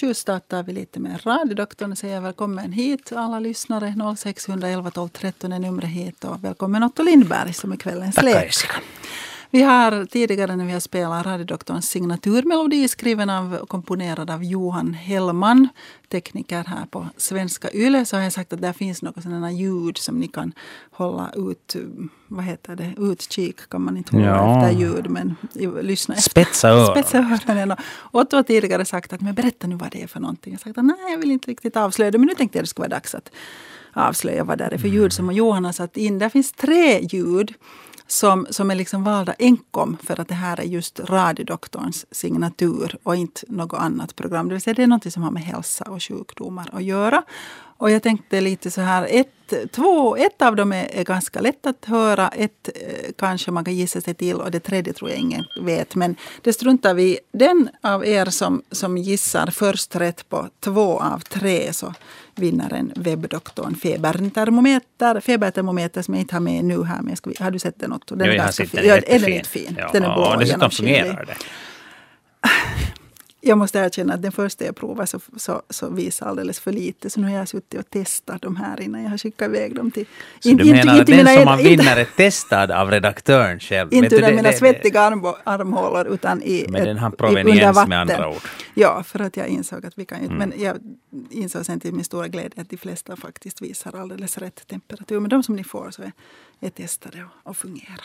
20 startar vi lite med radiodoktorn och säger välkommen hit alla lyssnare. 0611 12 13 är numret hit och välkommen Otto Lindberg som är kvällens Tackar lek. Vi har tidigare när vi har spelat radiodoktorns signaturmelodi skriven av och komponerad av Johan Hellman, tekniker här på Svenska Yle, så har jag sagt att där finns några sådana ljud som ni kan hålla ut, vad heter det, utkik kan man inte hålla Ja. efter ljud, men lyssna efter. Spetsa öronen. Spetsa öronen. Och Otto har tidigare sagt att men berätta nu vad det är för någonting. Jag har sagt att nej, jag vill inte riktigt avslöja det, men nu tänkte jag att det skulle vara dags att avslöja vad det är för ljud som Johan har satt in. Där finns tre ljud som, som är liksom valda enkom för att det här är just radiodoktorns signatur och inte något annat program. Det vill säga det är något som har med hälsa och sjukdomar att göra. Och jag tänkte lite så här, ett, två, ett av dem är, är ganska lätt att höra, ett eh, kanske man kan gissa sig till och det tredje tror jag ingen vet. Men det struntar vi i. Den av er som, som gissar först rätt på två av tre så vinner en webbdoktorn febertermometer, febertermometer som jag inte har med nu här. Men ska, har du sett den Otto? Den Jo, är jag har ganska sett fin. den. Ja, är den Jättefin. inte fin? Ja, Den är blå och dessutom fungerar det. Jag måste erkänna att den första jag provade så, så, så visade alldeles för lite. Så nu har jag suttit och testat de här innan jag har skickat iväg dem till... Så in- du inte- menar att inte den mina som man vinner är testad av redaktören själv? Inte under mina det- svettiga arm, armhålor utan i, Men ett- den har proveniens under vatten. med andra ord. Ja, för att jag insåg att vi kan inte... Mm. Men jag insåg sen till min stora glädje att de flesta faktiskt visar alldeles rätt temperatur. Men de som ni får så är, är testade och, och fungerar.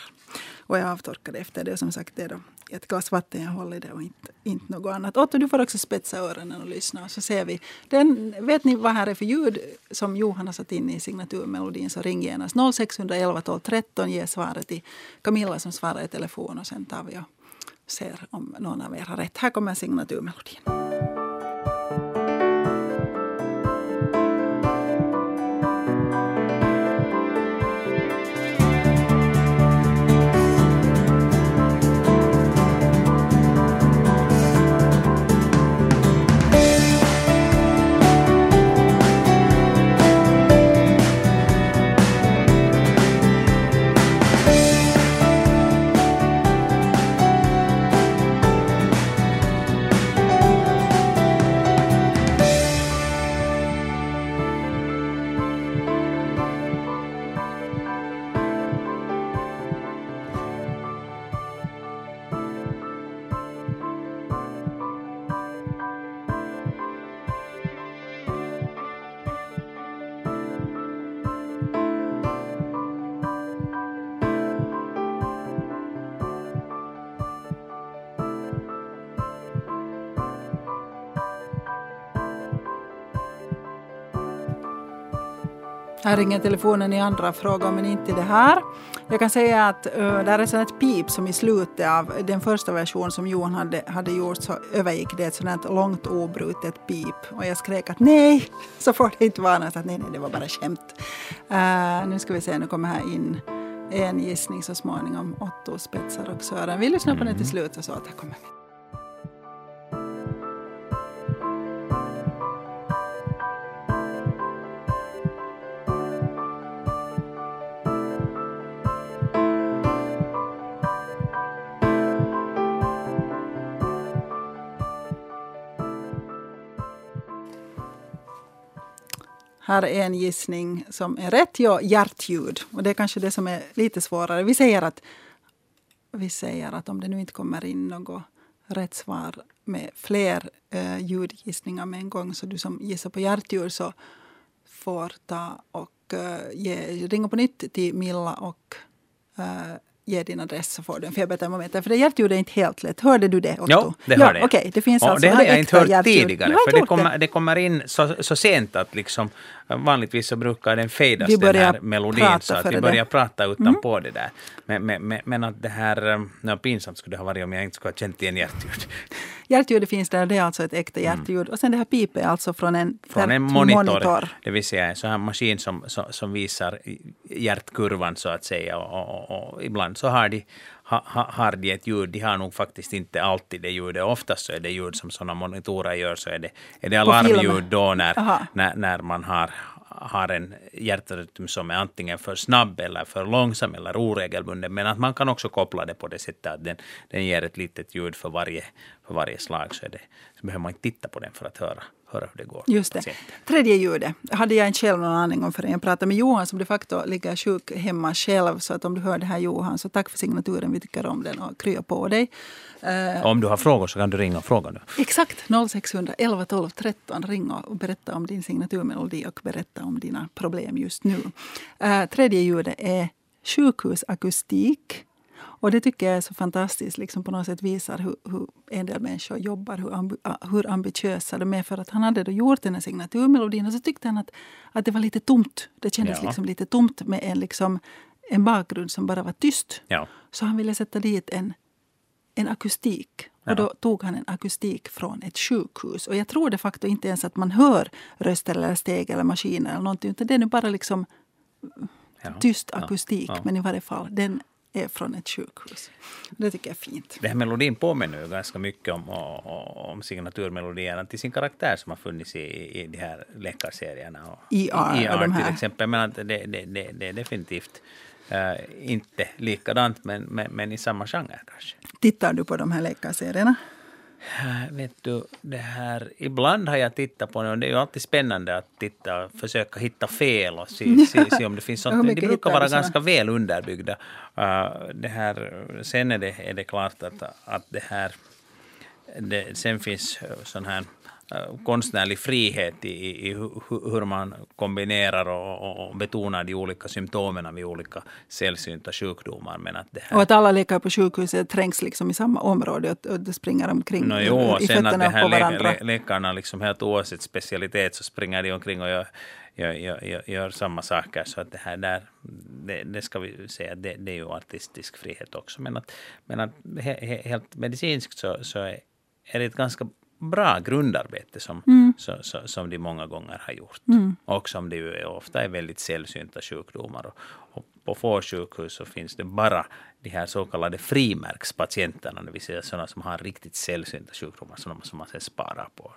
Och jag avtorkade efter det. Och som sagt, det är då ett glas vatten jag håller i det och inte, inte något annat. Otto, du får också spetsa öronen och lyssna. Och så ser vi. Den, vet ni vad här är för ljud som Johan har satt in i signaturmelodin så ring genast 0611 12 13. Ge svaret till Camilla som svarar i telefon och sen tar vi och ser om någon av er har rätt. Här kommer signaturmelodin. Här ringer telefonen i andra frågor, men inte det här. Jag kan säga att eh, uh, där är ett sånt pip som i slutet av den första versionen som Johan hade, hade gjort så övergick det ett sånt långt obrutet pip. Och jag skrek att nej, så får det inte vara något. Att nej, nej, det var bara skämt. Uh, nu ska vi se, nu kommer här in en gissning så småningom. Otto spetsar och Sören. Vi lyssnar på den till slut och så återkommer vi. Här är en gissning som är rätt. Ja, hjärtljud. Och det är kanske det som är lite svårare. Vi säger att, vi säger att om det nu inte kommer in något rätt svar med fler eh, ljudgissningar med en gång, så du som gissar på hjärtljud så får ta och eh, ge, ringa på nytt till Milla och eh, ge din adress så får du en febertermometer. För det hjärtljud är inte helt lätt. Hörde du det Otto? Jo, det ja, hörde jag. Okej, det finns och alltså det har jag inte hört hjärtljud. tidigare, för det kommer, det kommer in så, så sent att liksom, vanligtvis så brukar den fejdas, den här melodin, så att vi det. börjar prata utanpå det där. Men, men, men, men att det här, eh, no, pinsamt skulle det ha varit om jag inte skulle ha känt igen hjärtljud. Hjärtljudet finns där, det är alltså ett äkta hjärtljud. Och sen det här pipet är alltså från en, Mm. Från en hjärtmonitor. monitor, det vill säga en sån här maskin som, som, som visar hjärtkurvan så att säga. Och, och, och ibland så har de, ha, ha- har de ett ljud, de har nog faktiskt inte alltid det ljudet. Oftast så är det ljud som sådana monitorer gör så är det, är det alarmljud då när, när, när man har har en hjärtrytm som är antingen för snabb eller för långsam eller oregelbunden. Men att man kan också koppla det på det sättet att den, den ger ett litet ljud för varje, för varje slag. Så, är det, så behöver man inte titta på den för att höra, höra hur det går. Just det. Tredje ljudet hade jag inte själv någon aning om förrän jag pratade med Johan som de facto ligger sjuk hemma själv. Så att om du hör det här Johan, så tack för signaturen. Vi tycker om den och krya på dig. Uh, om du har frågor så kan du ringa och fråga nu. Exakt, 0600 11 12 13. Ring och berätta om din signaturmelodi och berätta om dina problem just nu. Uh, tredje ljudet är sjukhusakustik. Och det tycker jag är så fantastiskt. Liksom på något sätt visar hur, hur en del människor jobbar, hur, ambi, hur ambitiösa de är. För att han hade då gjort den här signaturmelodin och så tyckte han att, att det var lite tomt. Det kändes ja. liksom lite tomt med en, liksom, en bakgrund som bara var tyst. Ja. Så han ville sätta dit en, en akustik. Ja. Och då tog han en akustik från ett sjukhus. Och jag tror de facto inte ens att man hör röster eller steg eller maskiner eller någonting. Utan det är nu bara liksom tyst akustik. Men i varje fall, den är från ett sjukhus. Det tycker jag är fint. Den här melodin påminner ju ganska mycket om, om signaturmelodierna till sin karaktär som har funnits i, i de här läkarserierna. Och IR, IR och de till här. exempel. Men det, det, det, det är definitivt uh, inte likadant, men, men, men i samma genre kanske. Tittar du på de här läkarserierna? Vet du, det här, ibland har jag tittat på det och det är ju alltid spännande att titta och försöka hitta fel och se, se, se om det finns sånt. De brukar vara ganska väl underbyggda. Uh, det här, sen är det, är det klart att, att det här det, sen finns sån här konstnärlig frihet i, i, hur man kombinerar och, och, betonar de olika symptomen vid olika sällsynta sjukdomar. Men att det här... Och att alla läkare på sjukhuset trängs liksom i samma område och, och springer omkring no, jo, i sen att det här på varandra. Lä, läkarna, liksom helt oavsett specialitet, så springer de omkring och gör, gör, gör, gör samma saker. Så att det här där, det, det ska vi säga, det, det, är ju artistisk frihet också. Men att, men att he, helt medicinskt så, så är det ett ganska bra grundarbete som, mm. så, så, som de många gånger har gjort. Mm. Och som det ju ofta är väldigt sällsynta sjukdomar. Och, och på få sjukhus så finns det bara de här så kallade frimärkspatienterna, det vill säga sådana som har riktigt sällsynta sjukdomar, som man sen sparar på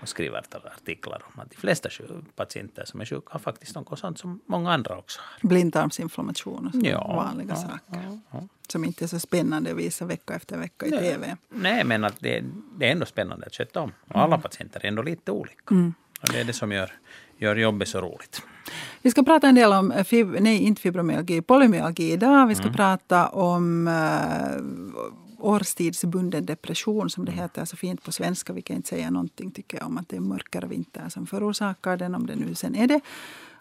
och skriver artiklar om att de flesta patienter som är sjuka har faktiskt något sånt som många andra också har. Blindtarmsinflammation och ja, vanliga ja, saker. Ja. Som inte är så spännande att visa vecka efter vecka i nej, TV. Nej, men att det, det, är ändå spännande att sköta om. Och alla mm. patienter är ändå lite olika. Mm. Och det är det som gör, gör jobbet så roligt. Vi ska prata en del om, fib nej inte fibromyalgi, polymyalgi idag. Vi ska mm. prata om uh, årstidsbunden depression som det heter så fint på svenska. Vi kan inte säga någonting tycker jag om att det är mörkare vinter som förorsakar den, om det nu sen är det.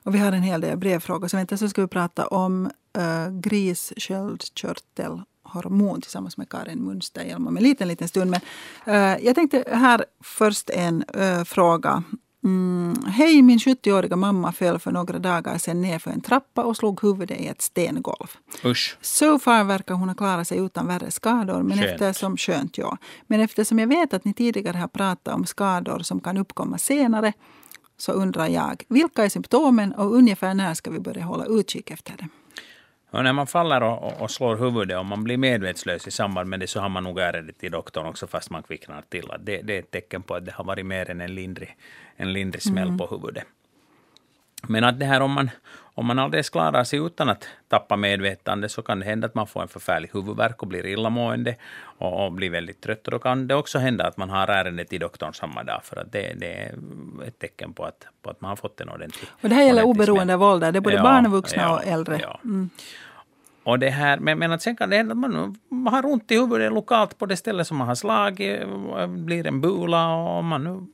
Och vi har en hel del brevfrågor. Så vänta så ska vi prata om uh, grissköldkörtelhormon tillsammans med Karin Munsterhjelm om en liten, liten stund. Men uh, jag tänkte här först en uh, fråga Mm, Hej, min 70-åriga mamma föll för några dagar sedan ner för en trappa och slog huvudet i ett stengolv. Usch. So far verkar hon ha klarat sig utan värre skador. Men skönt. eftersom, skönt, ja. Men eftersom jag vet att ni tidigare har pratat om skador som kan uppkomma senare så undrar jag, vilka är symptomen och ungefär när ska vi börja hålla utkik efter det? Och när man faller och, och, slår huvudet och man blir medvetslös i samband med det så har man nog ärendet till doktorn också fast man kvicknar till. Det, det är ett tecken på att det har varit mer än en lindrig, en lindrig smäll mm. på huvudet. Men att det här om man, om man alldeles klarar sig utan att tappa medvetande så kan det hända att man får en förfärlig huvudvärk och blir illamående och, och blir väldigt trött. Och då kan det också hända att man har ärendet till doktorn samma dag för att det, det är ett tecken på att, på att man har fått en ordentlig Och det här gäller oberoende av ålder, det är både ja, barn och vuxna ja, och äldre. Ja. Mm. Och det här, men, men att sen kan det hända att man, man har ont i huvudet lokalt på det ställe som man har slagit, blir en bula och man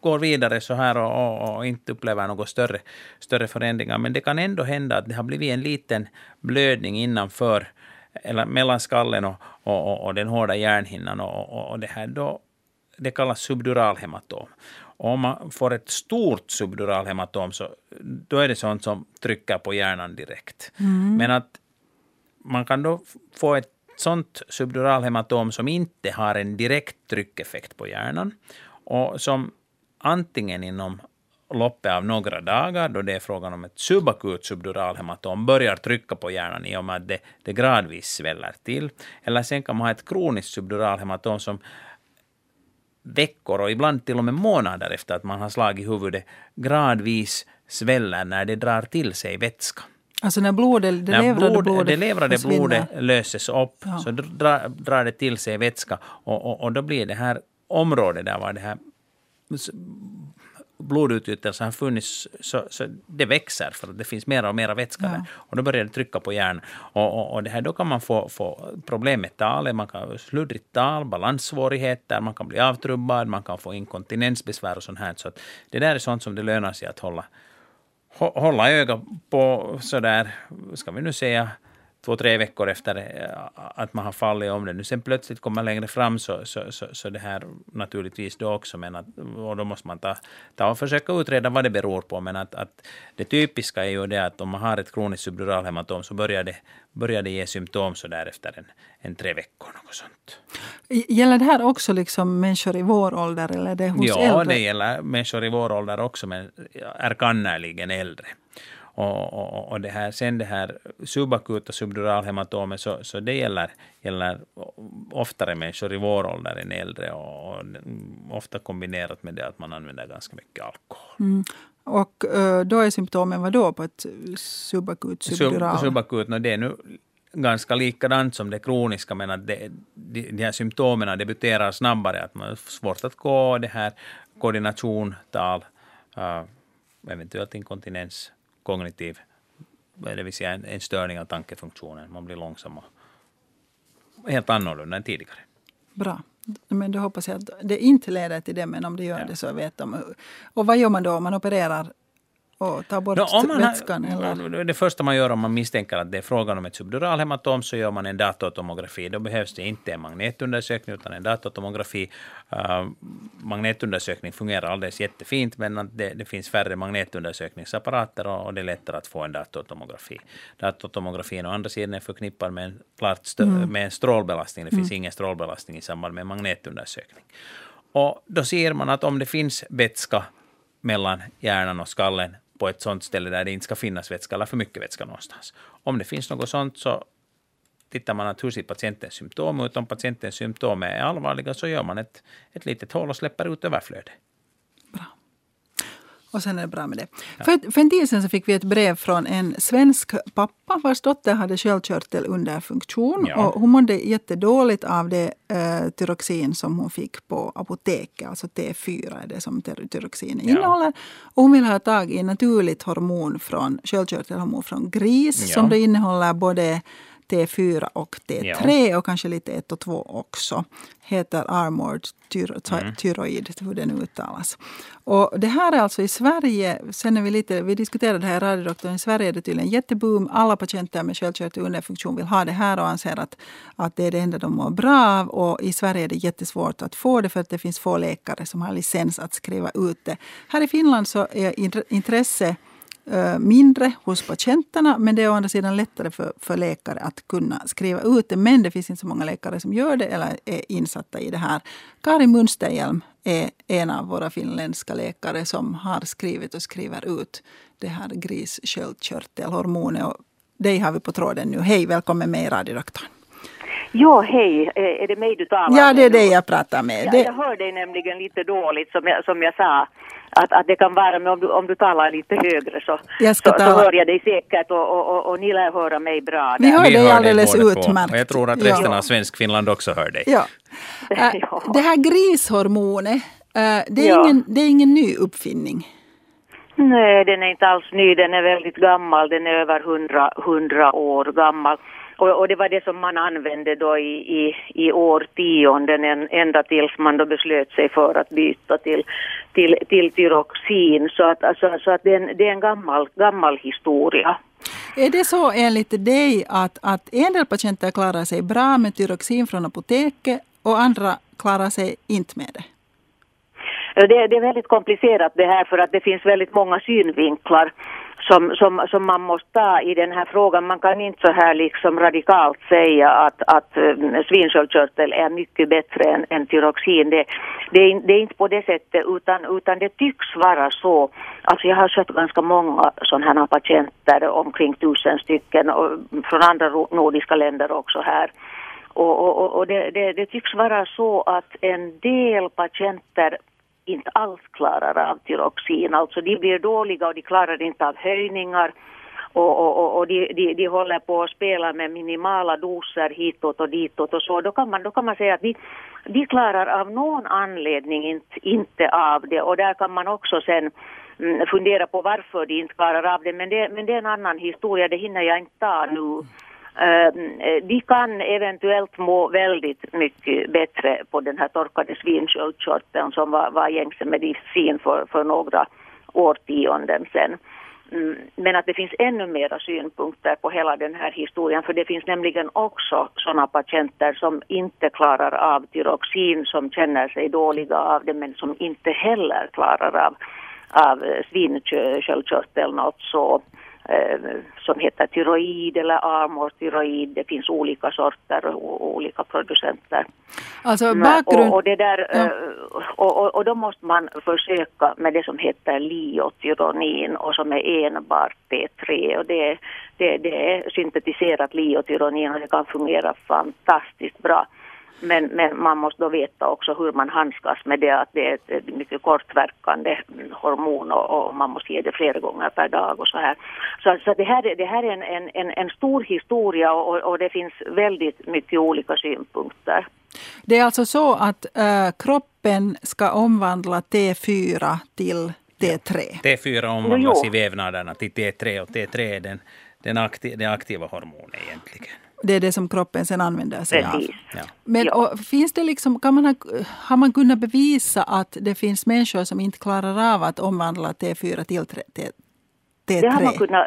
går vidare så här och, och, och, inte upplever några större, större förändringar. Men det kan ändå hända att det har blivit en liten blödning innanför, eller mellan skallen och, och, och den hårda hjärnhinnan. Och, det här då, det kallas subduralhematom. Och om man får ett stort subduralhematom så då är det sånt som trycker på hjärnan direkt. Mm. Men att man kan då få ett sånt subduralhematom som inte har en direkt tryckeffekt på hjärnan och som antingen inom loppet av några dagar, då det är frågan om ett subakut subduralhematom, börjar trycka på hjärnan i och med att det, det gradvis sväller till. Eller sen kan man ha ett kroniskt subduralhematom som veckor och ibland till och med månader efter att man har slagit huvudet gradvis sväller när det drar till sig vätska. Alltså när blodet, det när levrade blod, blodet det levrade blodet löses upp Ja. så drar, drar det till sig vätska och, och, och då blir det här området där var det här blodutgjutelsen har funnits, så, så det växer för att det finns mer och mer vätska Ja. där. Och då börjar det trycka på hjärnan. Och, och, och det här, då kan man få, få problem med talet, man kan sluddrigt tal, balanssvårigheter, man kan bli avtrubbad, man kan få inkontinensbesvär och sånt här. Så att det där är sånt som det lönar sig att hålla, hå- hålla öga på sådär, ska vi nu säga, två, tre veckor efter eh, att man har fallit om det. Nu sen plötsligt kommer längre fram så, så, så, så det här naturligtvis då också, men att, och då måste man ta, ta och försöka utreda vad det beror på. Men att, att det typiska är ju det att om man har ett kroniskt subduralhematom så börjar det, börjar det ge symptom så där efter en, en tre veckor, något sånt. Gäller det här också liksom människor i vår ålder eller är det hos Ja, äldre? det gäller människor i vår ålder också, men är kannerligen äldre. Och, och, och det här, sen det här subakuta subduralhematomet, så, så det gäller, gäller oftare människor i vår ålder än äldre och, och ofta kombinerat med det att man använder ganska mycket alkohol. Mm. Och eh, då är symptomen vad då på ett subakut Sub, subdural? subakut, no, det är nu ganska likadant som det kroniska, men att det, de, de här symptomen debuterar snabbare. Att man har svårt att gå, det här koordination, tal, uh, eventuellt inkontinens, kognitiv, det vill säga en, en störning av tankefunktionen. Man blir långsam och helt annorlunda än tidigare. Bra. Men då hoppas jag att det inte leder till det, men om det gör Ja. det så vet de. Och vad gör man då om man opererar och tar bort Nå, om man vätskan? Eller? det första man gör om man misstänker att det är frågan om ett subduralhematom så gör man en datortomografi. Då behövs det inte en magnetundersökning utan en datortomografi. Uh, magnetundersökning fungerar alldeles jättefint men det, det finns färre magnetundersökningsapparater och, och det är lättare att få en datortomografi. Datortomografin å andra sidan är förknippad med en, klart stö, med en strålbelastning. Det finns ingen strålbelastning i samband med magnetundersökning. Och då ser man att om det finns vätska mellan hjärnan och skallen på ett sånt ställe där det inte ska finnas vätska eller för mycket vätska någonstans. Om det finns något sånt så tittar man att hur ser patientens symptom ut. Om patientens symptom är allvarliga så gör man ett, ett litet hål och släpper ut överflödet. Och sen är det bra med det. För, för en tid sedan så fick vi ett brev från en svensk pappa vars dotter hade sköldkörtelunderfunktion. Ja. Och hon mådde jättedåligt av det eh, tyroxin som hon fick på apoteket. Alltså T4 är det som ty- tyroxin Ja. innehåller. Och hon vill ha tag i naturligt hormon från sköldkörtelhormon från gris Ja. som då innehåller både T4 och T3 och kanske lite 1 och 2 också. Heter Armored tyro- Mm. Thyroid, hur det nu uttalas. Och det här är alltså i Sverige, sen är vi lite, vi diskuterade det här i radiodoktorn, i Sverige är det tydligen jätteboom. Alla patienter med sköldkörtelunderfunktion vill ha det här och anser att, att det är det enda de mår bra av. Och i Sverige är det jättesvårt att få det för att det finns få läkare som har licens att skriva ut det. Här i Finland så är int- intresse mindre hos patienterna men det är å andra sidan lättare för, för läkare att kunna skriva ut det. Men det finns inte så många läkare som gör det eller är insatta i det här. Karin Munsterhjelm är en av våra finländska läkare som har skrivit och skriver ut det här grissköldkörtelhormonet. Och dig har vi på tråden nu. Hej, välkommen med i radiodoktorn. Ja, hej. Eh, Är det mig du talar Ja, med det är det jag pratar med. Ja, jag hör dig nämligen lite dåligt som jag, som jag sa. Att, att det kan vara, men om du, om du talar lite högre så, Jag ska så, så hör jag dig säkert och, och, och, och ni lär höra mig bra. Vi där. hör Vi dig hör alldeles båda två. utmärkt. Och jag tror att Ja. resten av Svenskfinland också hör dig. Ja. Äh, Ja. Det här grishormonet, äh, det är, Ja. ingen, det är ingen ny uppfinning. Nej, den är inte alls ny. Den är väldigt gammal. Den är över hundra, hundra år gammal. Och, och det var det som man använde då i, i, i årtionden en- ända tills man då beslöt sig för att byta till, till, till tyroxin. Så att, alltså, så att det, är en, det är en gammal, gammal historia. Är det så enligt dig att, att en del patienter klarar sig bra med tyroxin från apoteket och andra klarar sig inte med det? Det, det är väldigt komplicerat det här för att det finns väldigt många synvinklar som, som, som man måste ta i den här frågan. Man kan inte så här liksom radikalt säga att, att eh, svinsköldkörtel är mycket bättre än, än tyroxin. Det, det, är, det är inte på det sättet utan, utan det tycks vara så. Alltså jag har sett ganska många sådana här patienter, omkring tusen stycken och från andra nordiska länder också här. Och, och, och det, det, det, tycks vara så att en del patienter inte alls klarar av tyroxin. Alltså de blir dåliga och de klarar inte av höjningar. Och, och, och de, de, de håller på att spela med minimala doser hitåt och ditåt och så. Då kan man, då kan man säga att de, de klarar av någon anledning inte, inte av det. Och där kan man också sen mm, fundera på varför de inte klarar av det. Men det, men det är en annan historia, det hinner jag inte ta nu. Ehm, eh, vi de kan eventuellt må väldigt mycket bättre på den här torkade svinsköldkörteln som var, var gängse medicin för, för några årtionden sedan. Mm, men att det finns ännu mera synpunkter på hela den här historien för det finns nämligen också sådana patienter som inte klarar av tyroxin, som känner sig dåliga av det men som inte heller klarar av, av svinsköldkörteln, alltså som heter tyroid eller amortyroid. Det finns olika sorter och olika producenter. Alltså bakgrund... Och, och, det där, ja. Eh, och, och, och, då måste man försöka med det som heter liotyronin och som är enbart T3 och det, det, det är syntetiserat liotyronin och det kan fungera fantastiskt bra. Men, men man måste då veta också hur man handskas med det, att det är ett, mycket kortverkande hormon och, och, man måste ge det flera gånger per dag och så här. Så, så det här, det här är en, en, en, stor historia och, och, det finns väldigt mycket olika synpunkter. Det är alltså så att äh, kroppen ska omvandla T4 till T3? T4 omvandlas i vävnaderna till T3 och T3 är den, den, aktiv, den aktiva hormonen egentligen. Det är det som kroppen sen använder sig Precis. av. Ja. Men och, finns det liksom, kan man ha, har man kunnat bevisa att det finns människor som inte klarar av att omvandla T4 till T3? Det har, man kunnat,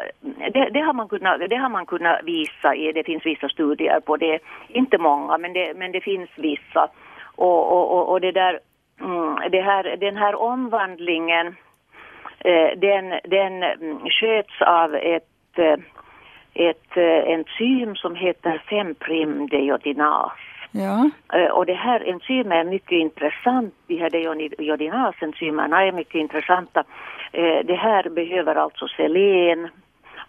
det, det, har man kunnat, det har man kunnat visa i, det finns vissa studier på det, inte många men det, men det finns vissa. Och, och, och, det där, mm, det här, den här omvandlingen eh, den, den sköts av ett eh, ett eh, enzym som heter 5-prim-deiotinas. Ja. Eh, och det här enzymet är mycket intressant, de här deiotinasenzymerna är mycket intressanta. Eh, det här behöver alltså selen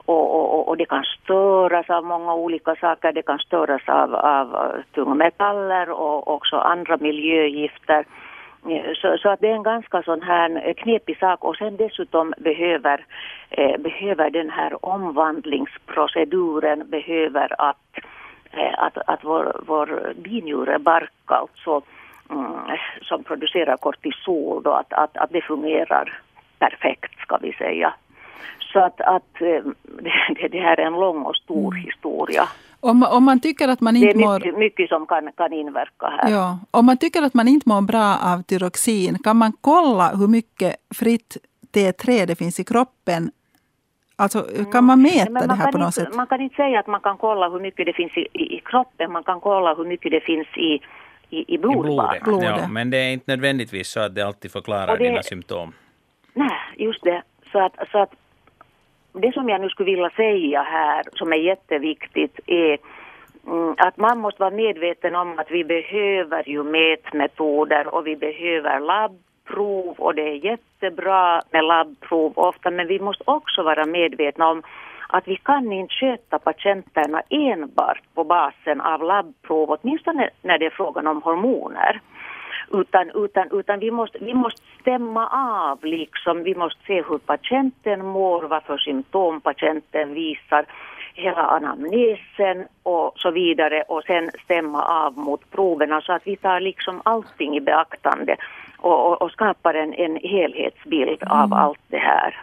och, och, och, det kan störas av många olika saker. Det kan störas av, av tungmetaller och också andra miljögifter. Så, så, att det är en ganska sån här knepig sak och sen dessutom behöver, eh, behöver den här omvandlingsproceduren behöver att, eh, att, att vår, vår binjurebark alltså mm, som producerar kortisol då, att, att, att det fungerar perfekt ska vi säga. Så att, att eh, det, det här är en lång och stor mm. historia. Om, om man tycker att man inte det är mycket, mår... mycket som kan, kan inverka här. Ja. Om man tycker att man inte mår bra av tyroxin, kan man kolla hur mycket fritt T3 det finns i kroppen? Alltså, kan man mäta mm. det här på något inte, sätt? Man kan inte säga att man kan kolla hur mycket det finns i, i, i kroppen, man kan kolla hur mycket det finns i, i, i. I blodet. Ja, men det är inte nödvändigtvis så att det alltid förklarar det, dina symptom. Nej, just det. Så att, så att det som jag nu skulle vilja säga här, som är jätteviktigt, är mm, att man måste vara medveten om att vi behöver ju mätmetoder och vi behöver labbprov och det är jättebra med labbprov ofta men vi måste också vara medvetna om att vi kan inte sköta patienterna enbart på basen av labbprov, åtminstone när det är frågan om hormoner. Utan, utan, utan vi, måste, vi måste stämma av, liksom. vi måste se hur patienten mår, vad för symptom patienten visar, hela anamnesen och så vidare och sen stämma av mot proverna så att vi tar liksom allting i beaktande och, och, och skapar en, en helhetsbild mm. av allt det här.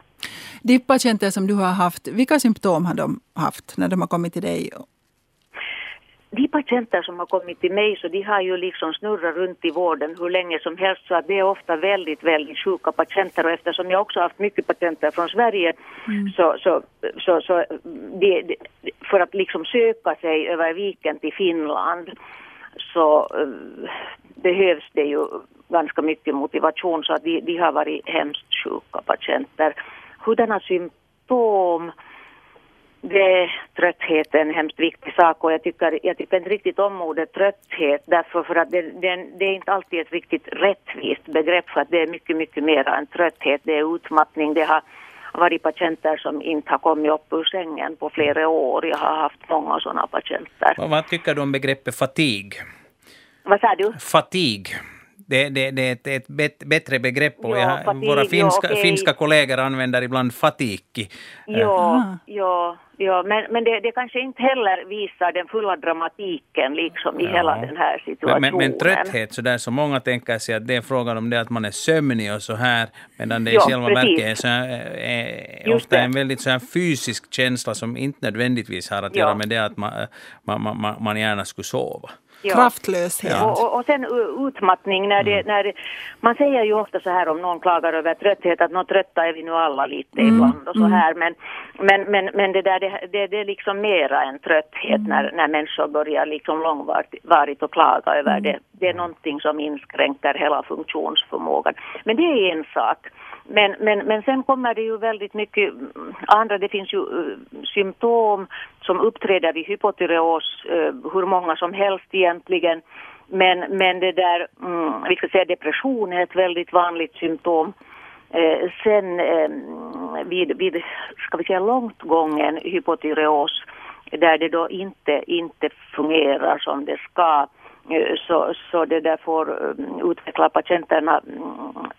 De patienter som du har haft, vilka symptom har de haft när de har kommit till dig de patienter som har kommit till mig så de har ju liksom snurrat runt i vården hur länge som helst så att det är ofta väldigt, väldigt sjuka patienter och eftersom jag också haft mycket patienter från Sverige mm. så, så, så, så det, för att liksom söka sig över viken till Finland så uh, behövs det ju ganska mycket motivation så att de, de har varit hemskt sjuka patienter. Hurdana symptom det är trötthet en hemskt viktig sak och jag tycker, jag tycker inte riktigt om ordet trötthet därför för att det, det, det, är inte alltid ett riktigt rättvist begrepp för att det är mycket, mycket mer än trötthet. Det är utmattning, det har varit patienter som inte har kommit upp ur sängen på flera år. Jag har haft många sådana patienter. Vad, vad tycker du om begreppet fatig? Vad sa du? Fatig. Det, det, det är ett, ett bet, bättre begrepp och Ja, jag, fatig, våra finska, ja, okej. finska kollegor använder ibland fatikki. Ja, ja, ja men, men det, det kanske inte heller visar den fulla dramatiken liksom i Ja. hela den här Men, situationen. men, men trötthet, så där så många tänker sig att det är frågan om det att man är sömnig och så här, medan det i själva verket är, så här, är Just ofta det. en väldigt så här fysisk känsla som inte nödvändigtvis har att göra med det att man, man, man- man, man gärna skulle sova. Ja. Kraftlöshet. Och, och, och sen utmattning när det, när det, man säger ju ofta så här om någon klagar över trötthet att nå trötta är vi nu alla lite ibland och så här men, men, men, men det där det, det, det är liksom mera en trötthet när, när människor börjar liksom långvarigt och klaga över det. Det är någonting som inskränker hela funktionsförmågan. Men det är en sak. Men, men, men sen kommer det ju väldigt mycket mm, andra, det finns ju uh, symptom som uppträder vid hypotyreos, uh, hur många som helst egentligen. Men, men det där, mm, vi ska säga depression är ett väldigt vanligt symptom. Eh, sen vid, vid, ska vi säga långt gången hypotyreos, där det då inte, inte fungerar som det ska, så, så det där får eh, utveckla patienterna mm,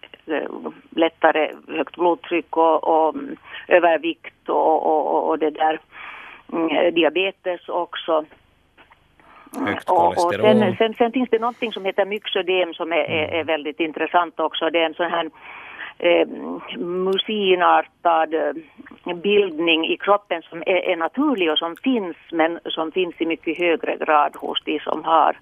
lättare högt blodtryck och, och mm, övervikt och, och, och det där mm, diabetes också. Högt Och, och kolesterol. sen, sen, sen finns det någonting som heter myxödem som är, är, är väldigt intressant också. Det är en sån här eh, musinartad eh, bildning i kroppen som är, är naturlig och som finns men som finns i mycket högre grad hos de som har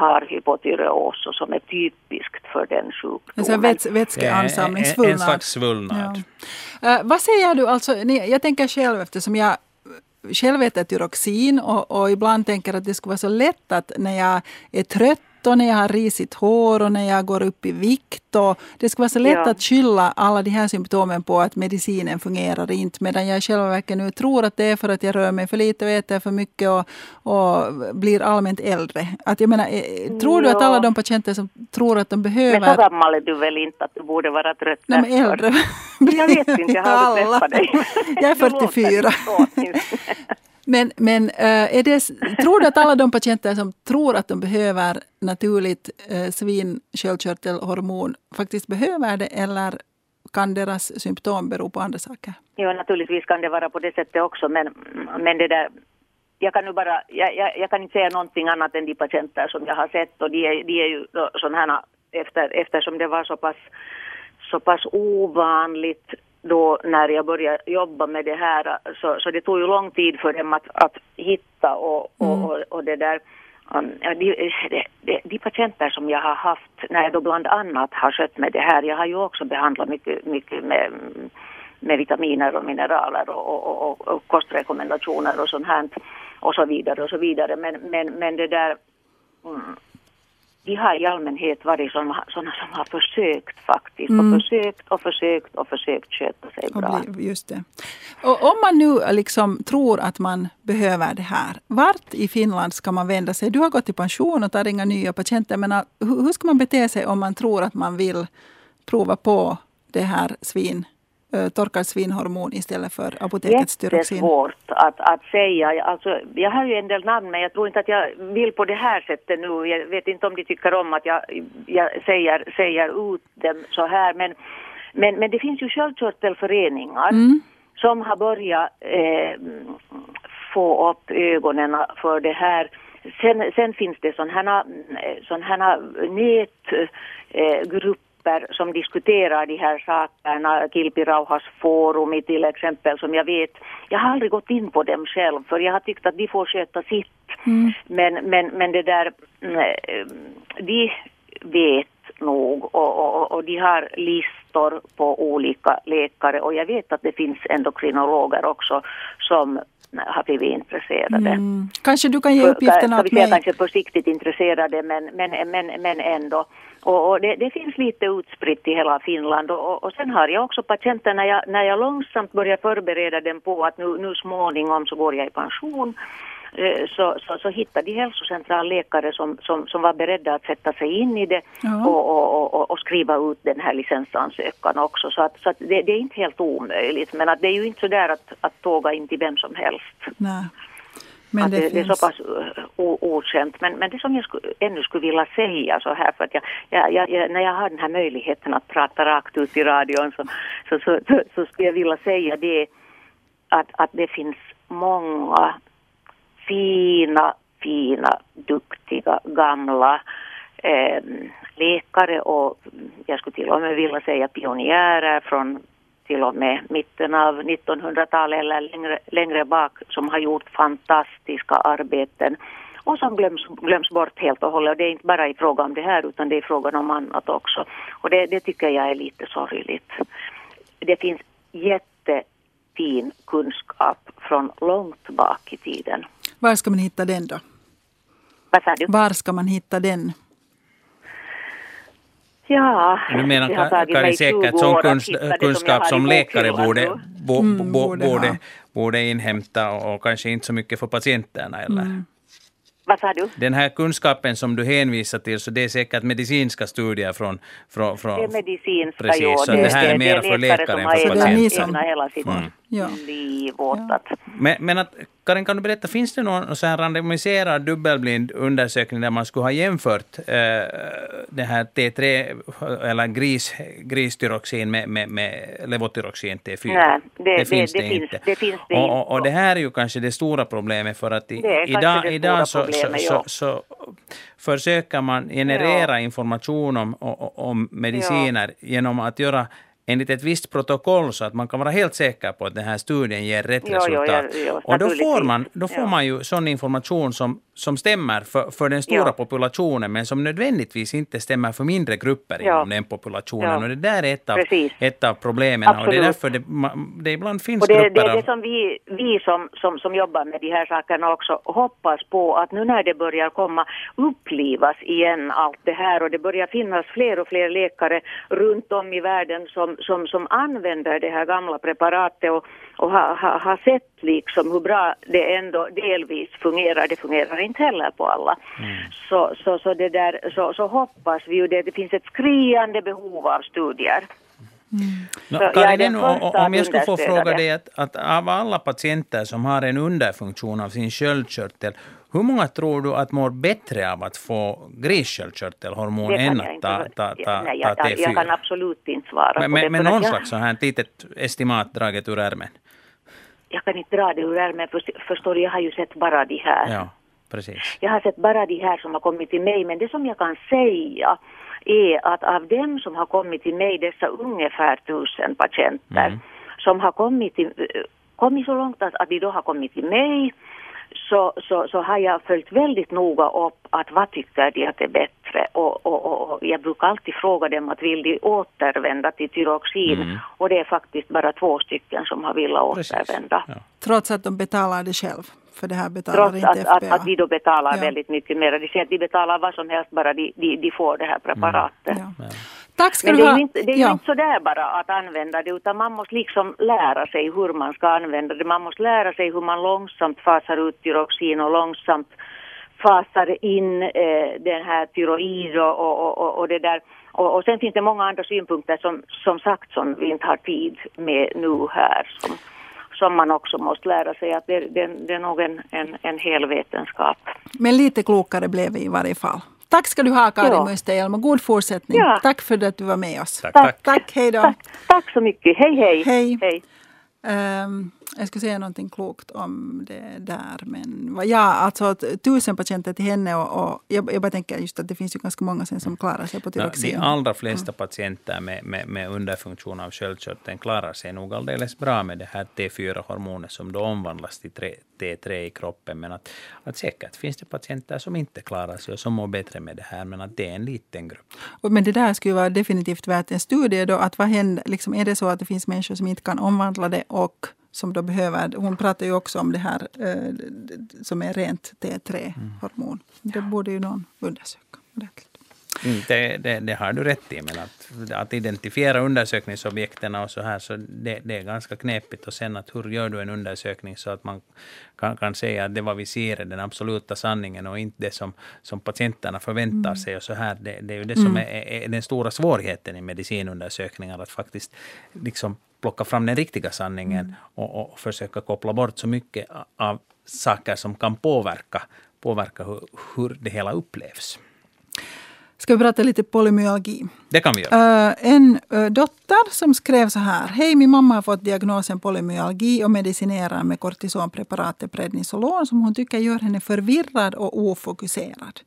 har hypotyreos och som är typiskt för den En sjukdomen. sån väts, vätskeansamling, en, en svullnad. slags svullnad. Ja. Eh, vad säger du, alltså, ni- jag tänker själv eftersom jag själv äter tyroxin och, och ibland tänker att det skulle vara så lätt att när jag är trött och när jag har risigt hår och när jag går upp i vikt. Och det skulle vara så lätt Ja. att skylla alla de här symptomen på att medicinen fungerar inte. Medan jag själva verket nu tror att det är för att jag rör mig för lite och äter för mycket och, och blir allmänt äldre. Att jag menar, eh, tror du att alla de patienter som tror att de Men behöver... så gammal är du väl inte att du borde vara trött Nej, men äldre. Jag vet inte, jag har aldrig Alla. träffat dig. Jag är Du låter 44. Men, men eh, är det, tror du att alla de patienter som tror att de behöver naturligt eh, svinsköldkörtelhormon faktiskt behöver det eller kan deras symptom bero på andra saker? Ja, naturligtvis kan det vara på det sättet också, men, men det där... Jag kan, nu bara, jag, jag, jag kan inte säga någonting annat än de patienter som jag har sett och de är, de är ju sådana här, efter, eftersom det var så pass, så pass ovanligt då när jag började jobba med det här så, så det tog ju lång tid för dem att, att hitta och, och, och, och det där de, de, de patienter som jag har haft när jag då bland annat har skött med det här, jag har ju också behandlat mycket, mycket med, med vitaminer och mineraler och, och, och, och kostrekommendationer och sånt här och så vidare och så vidare. Men, men, men det där, mm, de har i allmänhet varit sådana, sådana som har försökt faktiskt Mm. och försökt och försökt och försökt sköta sig Och bra. bli, just det. Och om man nu liksom tror att man behöver det här, vart i Finland ska man vända sig? Du har gått i pension och tar inga nya patienter, men hur, hur ska man bete sig om man tror att man vill prova på det här svin, uh, torkad svinhormon istället för apotekets tyroxin? Jättesvårt att, att säga. Alltså, jag har ju en del namn men jag tror inte att jag vill på det här sättet nu. Jag vet inte om de tycker om att jag, jag säger, säger ut dem så här. Men, men, men det finns ju sköldkörtelföreningar Mm. som har börjat eh, få upp ögonen för det här. Sen, sen finns det sådana här nätgrupper som diskuterar de här sakerna. Kilpirauhas forum till exempel som jag vet. Jag har aldrig gått in på dem själv för jag har tyckt att de får sköta sitt. Mm. Men, men, men det där, mm, eh, de vet nog och, och, och de har listor på olika läkare och jag vet att det finns endokrinologer också som har blivit intresserade. Mm. Kanske du kan ge uppgifterna åt mig? kanske försiktigt intresserade men, men, men, men ändå. Och, och det, det finns lite utspritt i hela Finland och, och, sen har jag också patienter när jag, när jag långsamt börjar förbereda dem på att nu, nu småningom så går jag i pension eh, så, så, så hittade de hälsocentralläkare som, som, som var beredda att sätta sig in i det Ja. och, och, och, och skriva ut den här licensansökan också. Så, att, så att det, det är inte helt omöjligt men att det är ju inte så där att, att tåga in till vem som helst. Nej. Men det, det, det är finns... så pass okänt. Men, men det som jag skulle, ännu skulle vilja säga så här, för att jag, jag, jag, när jag har den här möjligheten att prata rakt ut i radion så, så, så, så, så skulle jag vilja säga det att, att det finns många fina, fina, duktiga, gamla eh, läkare och jag skulle till och med vilja säga pionjärer från till och med mitten av 1900-talet eller längre, längre bak som har gjort fantastiska arbeten och som glöms, glöms bort helt och hållet. Och det är inte bara i fråga om det här utan det är frågan om annat också. Och det, det tycker jag är lite sorgligt. Det finns jättefin kunskap från långt bak i tiden. Var ska man hitta den då? Vad sa du? Var ska man hitta den? Ja, Du menar det har tagit Kari mig 20 säkert sån kunsk, det kunskap i som läkare borde, bo, Mm, bo, borde borde, borde inhämta och kanske inte så mycket för patienterna. Eller? Mm. Vad sa du? Den här kunskapen som du hänvisar till, så det är säkert medicinska studier från... från, från Det är medicinska, Precis, jo. så det här är mer för läkare som än för Så det är ni som- hela sitt Mm. Ja. liv åt att Men, men att, Karin, kan du berätta, finns det någon så här randomiserad dubbelblind undersökning där man skulle ha jämfört eh, det här T3 eller gris, gristyroxin med, med, med levotyroxin T4? Nej, det- det- det finns- det finns det och, och, inte. och det här är ju kanske det stora problemet för att i, Det idag, det idag så, så, problemet, så, ja. så försöker man generera information om, om, om mediciner genom att göra enligt ett visst protokoll så att man kan vara helt säker på att den här studien ger rätt Jo, jo, resultat. ja, jo, och då får man, då får man ju sån information som, som stämmer för, för den stora populationen men som nödvändigtvis inte stämmer för mindre grupper inom den populationen. Och det där är ett av, Precis. ett av problemen och det är Absolut. därför det, det ibland finns Och det, grupper det är det som vi, vi som, som, som jobbar med de här sakerna också hoppas på att nu när det börjar komma upplivas igen allt det här och det börjar finnas fler och fler läkare runt om i världen som, som, som använder det här gamla preparatet och, och har ha, ha sett liksom hur bra det ändå delvis fungerar. Det fungerar inte heller på alla. Så, så, så, det där, så, så hoppas vi ju det. Det finns ett skriande behov av studier. No, jag är Karin, om jag skulle få fråga dig att, att av alla patienter som har en underfunktion av sin sköldkörtel, hur många tror du att mår bättre av att få grisköldkörtelhormon än jag att ta, ta, ta, Nej, ta jag, jag, jag kan T4? absolut inte svara Men, på det. men, någon jag, slags så här litet estimat draget ur ärmen? jag kan inte dra det ur ärmen, för- förstår du, jag har ju sett bara de här. Ja, precis. Jag har sett bara de här som har kommit till mig, men det som jag kan säga är att av dem som har kommit till mig, dessa ungefär tusen patienter, Mm. som har kommit, till, kommit så långt att, att de då har kommit till mig, så, så, så har jag följt väldigt noga upp att vad tycker de att är bättre och, och, och, och jag brukar alltid fråga dem att vill de återvända till tyroxin Mm. och det är faktiskt bara två stycken som har velat återvända. Ja. Trots att de betalar det själv. För det här betalar Trots inte att, att, att de då betalar Ja. väldigt mycket mer. De säger att de betalar vad som helst bara de, de, de får det här preparatet. Ja. Tack ska Men du det är ha. inte, det är ju ja. inte sådär bara att använda det utan man måste liksom lära sig hur man ska använda det. Man måste lära sig hur man långsamt fasar ut tyroxin och långsamt fasar in eh, den här tyroid och, och, och, och det där. Och, och sen finns det många andra synpunkter som, som sagt som vi inte har tid med nu här. Som, som man också måste lära sig att det, det, det är nog en, en, en hel vetenskap. Men lite klokare blev vi i varje fall. Tack ska du ha Karin Ja. Musterhjelm och god fortsättning. Ja. Tack för att du var med oss. Tack, tack. Tack, hej då. Tack, tack så mycket. Hej, hej. Hej. hej. Ehm, jag skulle säga någonting klokt om det där. Men ja, alltså tusen patienter till henne och, och jag, jag bara tänker just att det finns ju ganska många sen som klarar sig på tyroxin. de allra flesta patienter med, med, med underfunktion av sköldkörteln klarar sig nog alldeles bra med det här T4-hormonet som då omvandlas till tre- T3 i kroppen. Men att, att säkert finns det patienter som inte klarar sig och som mår bättre med det här, men att det är en liten grupp. Och- Men det där skulle vara definitivt värt en studie. Då, att vad händer, liksom, är det så att det finns människor som inte kan omvandla det och som då behöver... Hon pratar ju också om det här eh, som är rent T3-hormon. Det borde ju någon undersöka ordentligt. Mm, det, det, det, har du rätt i, men att, att identifiera undersökningsobjekten och så här, så det, det, är ganska knepigt. Och sen att hur gör du en undersökning så att man kan, kan säga att det vad vi ser är den absoluta sanningen och inte det som, som patienterna förväntar mm. sig. och så här. Det, det är ju det som mm. är, är, den stora svårigheten i medicinundersökningar, att faktiskt liksom plocka fram den riktiga sanningen mm. och, och försöka koppla bort så mycket av saker som kan påverka, påverka hur, hur det hela upplevs. Ska vi prata lite polymyalgi? Det kan vi göra. Uh, en uh, dotter som skrev så här. Hej, min mamma har fått diagnosen polymyalgi och medicinerar med kortisonpreparatet Prednisolon som hon tycker gör henne förvirrad och ofokuserad.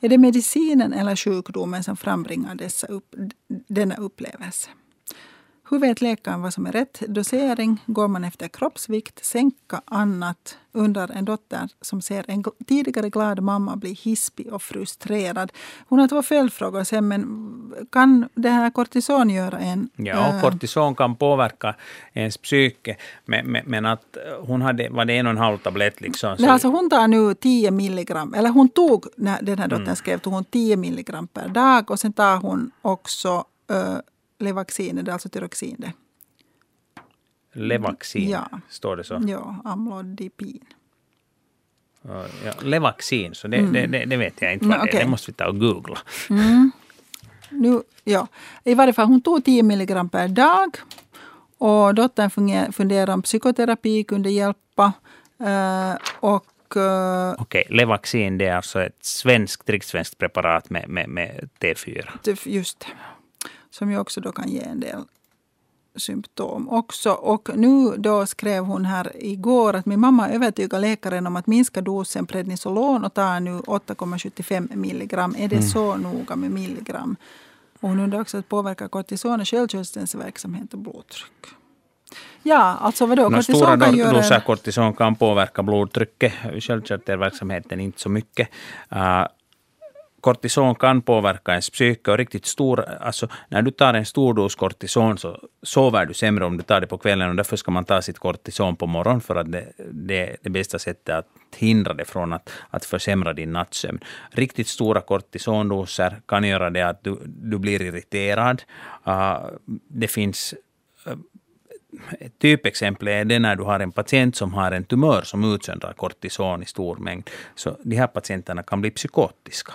Är det medicinen eller sjukdomen som frambringar dessa upp, denna upplevelse? Hur vet läkaren vad som är rätt dosering? Går man efter kroppsvikt? Sänka annat? undrar en dotter som ser en tidigare glad mamma bli hispig och frustrerad. Hon har två följdfrågor sen, men kan det här kortison göra en... Ja, äh, kortison kan påverka ens psyke, men, men, men att hon hade, var det en och en halv tablett liksom? Så... Alltså hon tar nu 10 milligram, eller hon tog, när den här dottern mm. skrev, tog hon 10 milligram per dag och sen tar hon också äh, Levaxin, det är alltså tyroxin det. Levaxin, ja. står det så? Ja, amlodipin. Ja, Levaxin, så det, mm. det, det, det, vet jag inte vad mm, det är. Det måste vi ta och googla. Mm. Nu, ja. I varje fall, hon tog 10 milligram per dag. Och dottern funderar om psykoterapi kunde hjälpa. Uh, och uh, Okej, okay, Levaxin det är alltså ett svenskt, rikssvenskt preparat med, med, med T4. Just det som ju också då kan ge en del symptom också. Och nu då skrev hon här igår att min mamma övertygar läkaren om att minska dosen prednisolon och tar nu 8,75 milligram. Är det mm. så noga med milligram? Och hon undrar också att påverkar kortison sköldkörtelns verksamhet och blodtryck. Ja, alltså vadå? No, stora kan göra... doser kortison kan påverka blodtrycket, sköldkörtelverksamheten inte så mycket. Uh, kortison kan påverka ens psyke och riktigt stor, alltså när du tar en stor dos kortison så sover du sämre om du tar det på kvällen och därför ska man ta sitt kortison på morgonen för att det, det är det bästa sättet att hindra det från att, att försämra din nattsömn. Riktigt stora kortisondoser kan göra det att du, du blir irriterad. Uh, det finns uh, ett typexempel är det när du har en patient som har en tumör som utsöndrar kortison i stor mängd. Så de här patienterna kan bli psykotiska.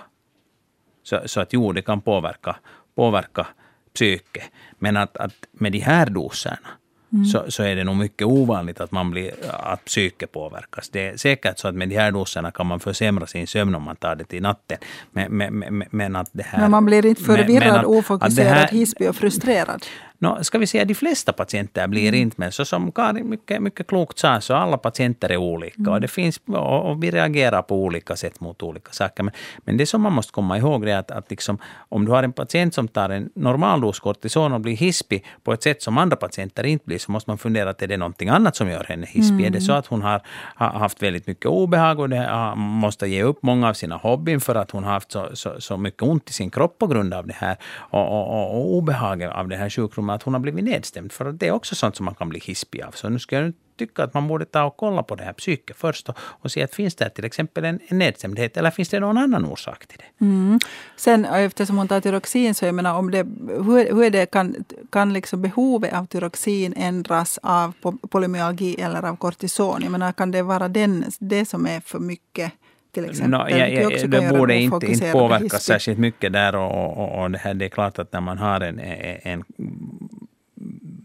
Så, så att jo, det kan påverka, påverka psyke. Men att, att med de här doserna mm. så, så är det nog mycket ovanligt att, man blir, att psyke påverkas. Det är säkert så att med de här doserna kan man försämra sin sömn om man tar det till natten. Men, men, men, att det här, men man blir inte förvirrad, ofokuserad, hispig och frustrerad? No, ska vi säga de flesta patienter blir mm. inte, men så som Karin mycket, mycket klokt sa, så alla patienter är olika. Mm. Och, det finns, och vi reagerar på olika sätt mot olika saker. Men, men det som man måste komma ihåg är att, att liksom, om du har en patient som tar en normal dos kortison och blir hispig på ett sätt som andra patienter inte blir, så måste man fundera att är det någonting annat som gör henne hispig? Mm. Är det så att hon har, har haft väldigt mycket obehag och det, måste ge upp många av sina hobbyn för att hon har haft så, så, så mycket ont i sin kropp på grund av det här och, och, och, och obehag av det här sjukdomen att hon har blivit nedstämd. För det är också sånt som man kan bli hispig av. Så nu ska jag tycka att man borde ta och kolla på det här psyket först och, och se att finns det till exempel en, en nedstämdhet eller finns det någon annan orsak till det. Mm. Sen eh, eftersom hon tar tyroxin så jag menar om det, hur, hur är det, kan, kan liksom behovet av tyroxin ändras av polymyalgi eller av kortison? Jag menar kan det vara den, det som är för mycket? Till exempel. No, ja, ja, det borde inte, inte påverka särskilt mycket där och, och, och, det, här, det är klart att när man har en, en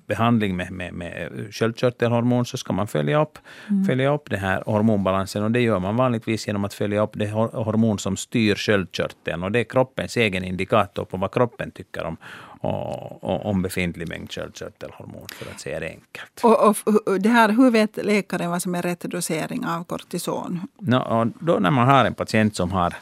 behandling med, med, med sköldkörtelhormon så ska man följa upp, mm. följa upp den här hormonbalansen och det gör man vanligtvis genom att följa upp det hormon som styr sköldkörteln och det är kroppens egen indikator på vad kroppen tycker om, och, och, om befintlig mängd sköldkörtelhormon för att säga det enkelt. Och, och, det här, hur vet läkaren vad som är rätt dosering av kortison? No, då när man har en patient som har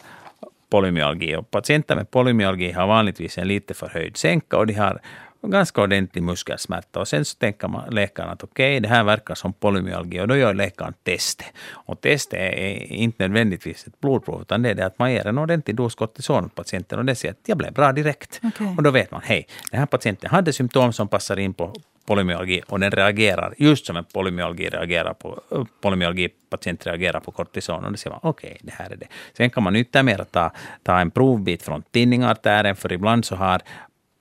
polymyalgi och patienter med polymyalgi har vanligtvis en lite förhöjd sänka och de har ganska ordentlig muskelsmärta. Och sen så tänker man, läkaren att okej, okay, det här verkar som polymyalgi och då gör läkaren testet. Och testet är inte nödvändigtvis ett blodprov utan det är det att man ger en ordentlig dos kortison åt patienten och det säger att jag blev bra direkt. Okay. Och då vet man, hej, den här patienten hade symptom som passar in på polymyalgi och den reagerar just som en polymyalgi reagerar på, polymyalgipatient reagerar på kortison. Och då ser man okej, okay, det här är det. Sen kan man yttermera ta, ta en provbit från tinningartären, för ibland så har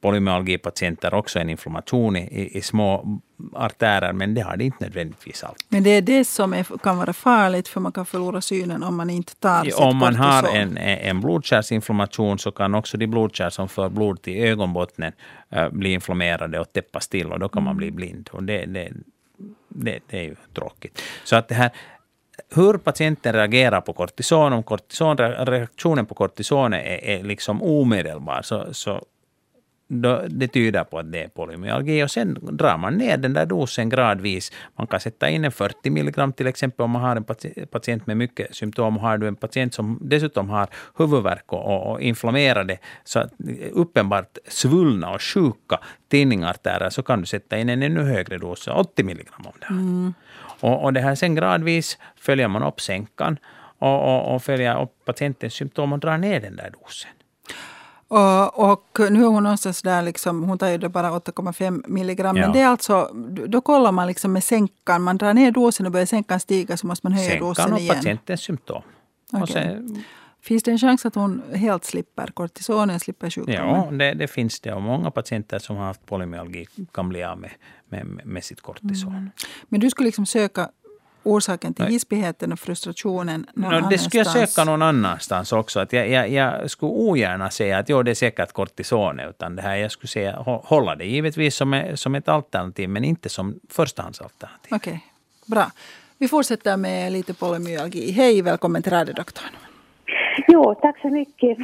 polymyalgipatienter också en inflammation i, i, små artärer, men det har det inte nödvändigtvis alltid. Men det är det som är, kan vara farligt, för man kan förlora synen om man inte tar sitt Om man har en, en blodkärlsinflammation så kan också de blodkärl som för blod till ögonbottnen äh, bli inflammerade och täppas till och då kan man bli Mm. blind. Och det, det, det, det är ju tråkigt. Så att det här hur patienten reagerar på kortison, om kortison, reaktionen på kortison är, är liksom omedelbar, så, så då, det tyder på att det är polymyalgi. Och sen drar man ner den där dosen gradvis. Man kan sätta in en 40 milligram till exempel om man har en patient med mycket symptom. Har du en patient som dessutom har huvudvärk och, och inflammerade, så att uppenbart svullna och sjuka tinningartärer, så kan du sätta in en ännu högre dos, 80 milligram om det. Mm. Och, och det här sen gradvis följer man upp sänkan och, och, och följer upp patientens symptom och drar ner den där dosen. Och, och, nu är hon någonstans där, liksom, hon tar ju det bara 8,5 milligram. Ja. Men det är alltså, då kollar man liksom med sänkan. Man drar ner dosen och börjar sänkan stiga så måste man höja sänkan dosen och igen. patientens symptom. Okay. Och sen, finns det en chans att hon helt slipper kortisonen, slipper sjukdomen? Ja, det, det, finns det. Och många patienter som har haft polymyalgi kan bli av med, med, med sitt kortison. Mm. Men du skulle liksom söka orsaken till hispigheten och frustrationen någon no, Det skulle jag söka någon annanstans också. Att jag, jag, jag skulle ogärna säga att jo, det är säkert kortison, utan det här, jag skulle säga, hålla det givetvis som, som ett alternativ, men inte som förstahandsalternativ. Okej, okay. bra. Vi fortsätter med lite polymyalgi. Hej, välkommen till radiodoktorn. Jo, tack så mycket.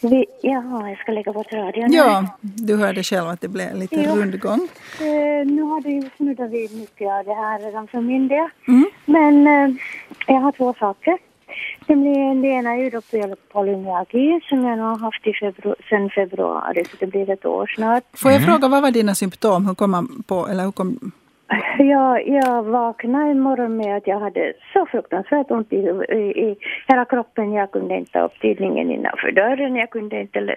Vi, jaha, jag ska lägga bort radion. Ja, du hörde själv att det blev lite jo. rundgång. Uh, nu har det ju snuddat vid mycket av det här redan för min del. Mm. Men uh, jag har två saker. Det ena är ju då polymyalgi som jag har haft i febru sedan februari, så det blir ett år snart. Får jag mm. fråga, vad var dina symptom? Hur kom man på, eller hur kom jag, jag vaknade imorgon med att jag hade så fruktansvärt ont i, i, i hela kroppen. Jag kunde inte ta upp tidningen innanför dörren. Jag kunde inte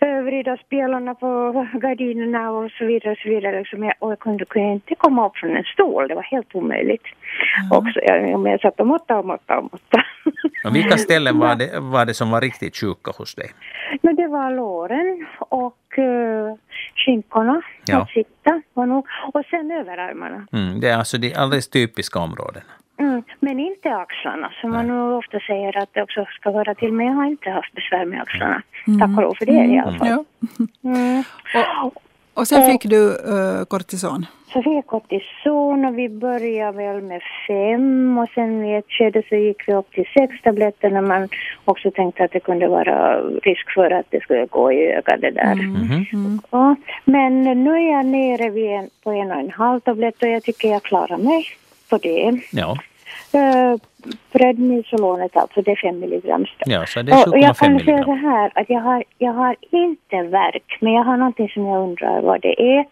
vrida spjälorna på gardinerna och så vidare. Och, så vidare. Liksom jag, och jag kunde, kunde inte komma upp från en stol. Det var helt omöjligt. Mm. Också, jag, jag satt och måttade och måttade och måttade. Och vilka ställen var det, var det som var riktigt sjuka hos dig? Men det var låren och uh, skinkorna ja. att sitta. Och, nog, och sen överarmarna. Mm, det är alltså de alldeles typiska områdena. Mm, men inte axlarna som man nu ofta säger att det också ska höra till. Men jag har inte haft besvär med axlarna. Mm. Tack och lov för det i alla fall. Mm. Och, och sen fick du uh, kortison? Så fick jag kortison och vi började väl med fem och sen i ett skede så gick vi upp till sex tabletter när man också tänkte att det kunde vara risk för att det skulle gå i ögat det där. Mm. Mm. Ja, men nu är jag nere vid en, på en och en halv tablett och jag tycker jag klarar mig på det. Ja. Uh, alltså, det är 5 milligram. Ja, så det är 7,5 Och jag kan säga så här att jag har, jag har inte verk men jag har någonting som jag undrar vad det är.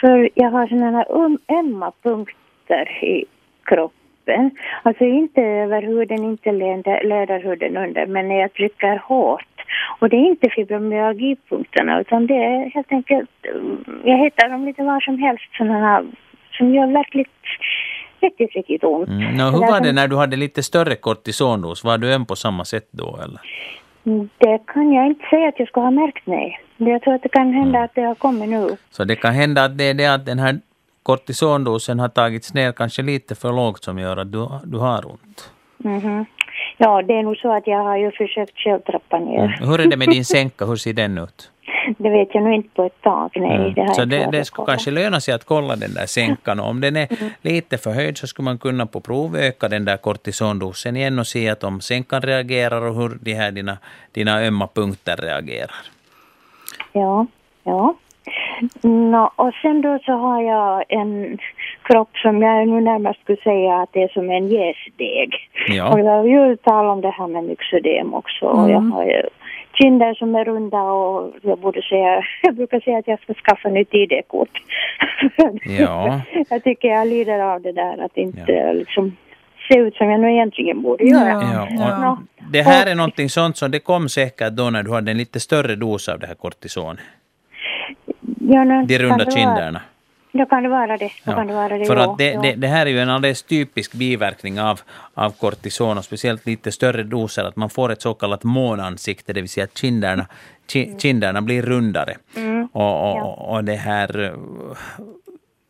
För jag har sådana här um, ömma punkter i kroppen. Alltså inte över huden, inte läderhuden under men när jag trycker hårt. Och det är inte fibromyalgipunkterna utan det är helt enkelt, jag hittar dem lite var som helst sådana som gör verkligt riktigt ont. Mm. No, hur var det när du hade lite större kortisondos? Var du ön på samma sätt då eller? Det kan jag inte säga att jag skulle ha märkt, nej. Jag tror att det kan hända mm. att det har kommit nu. Så det kan hända att det är det att den här kortisondosen har tagits ner kanske lite för lågt som gör att du, du har ont? Mm -hmm. Ja, det är nog så att jag har ju försökt själv trappa ner. Mm. Hur är det med din sänka? Hur ser den ut? Det vet jag nog inte på ett tag. Nej, mm. det har så det, det skulle kanske löna sig att kolla den där sänkan. Och om den är mm. lite förhöjd så skulle man kunna på prov öka den där kortisondosen igen och se att om sänkan reagerar och hur de här dina, dina ömma punkter reagerar. Ja, ja. No, och sen då så har jag en kropp som jag nu närmast skulle säga att det är som en jäsdeg. Ja. Och jag har ju talat om det här med myxödem också. Mm. Och jag har ju kinder som är runda och jag borde säga, jag brukar säga att jag ska skaffa nytt ID-kort. Ja. jag tycker jag lider av det där att inte ja. liksom se ut som jag nu egentligen borde göra. Ja, ja. Det här är någonting sånt som det kom säkert då när du hade en lite större dos av det här kortison. Ja, De runda kinderna. Då kan det vara det. Då kan det, vara det för ja, att det, ja. det, det här är ju en alldeles typisk biverkning av, av kortison och speciellt lite större doser, att man får ett så kallat månansikte, det vill säga att kinderna, ki, kinderna blir rundare. Och, och, Ja. och det här,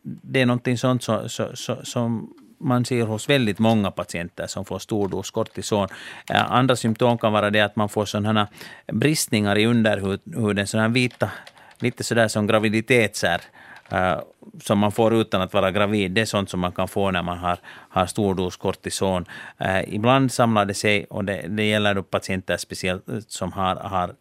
det är någonting sånt som, så, som man ser hos väldigt många patienter som får stor dos kortison. Eh, Andra symptom kan vara det att man får sådana bristningar i underhuden, sådana vita, lite sådär som graviditetsär, som man får utan att vara gravid. Det är sånt som man kan få när man har, har stor dos kortison. Eh, ibland samlar det sig, och det, det gäller då patienter speciellt eh, som har, har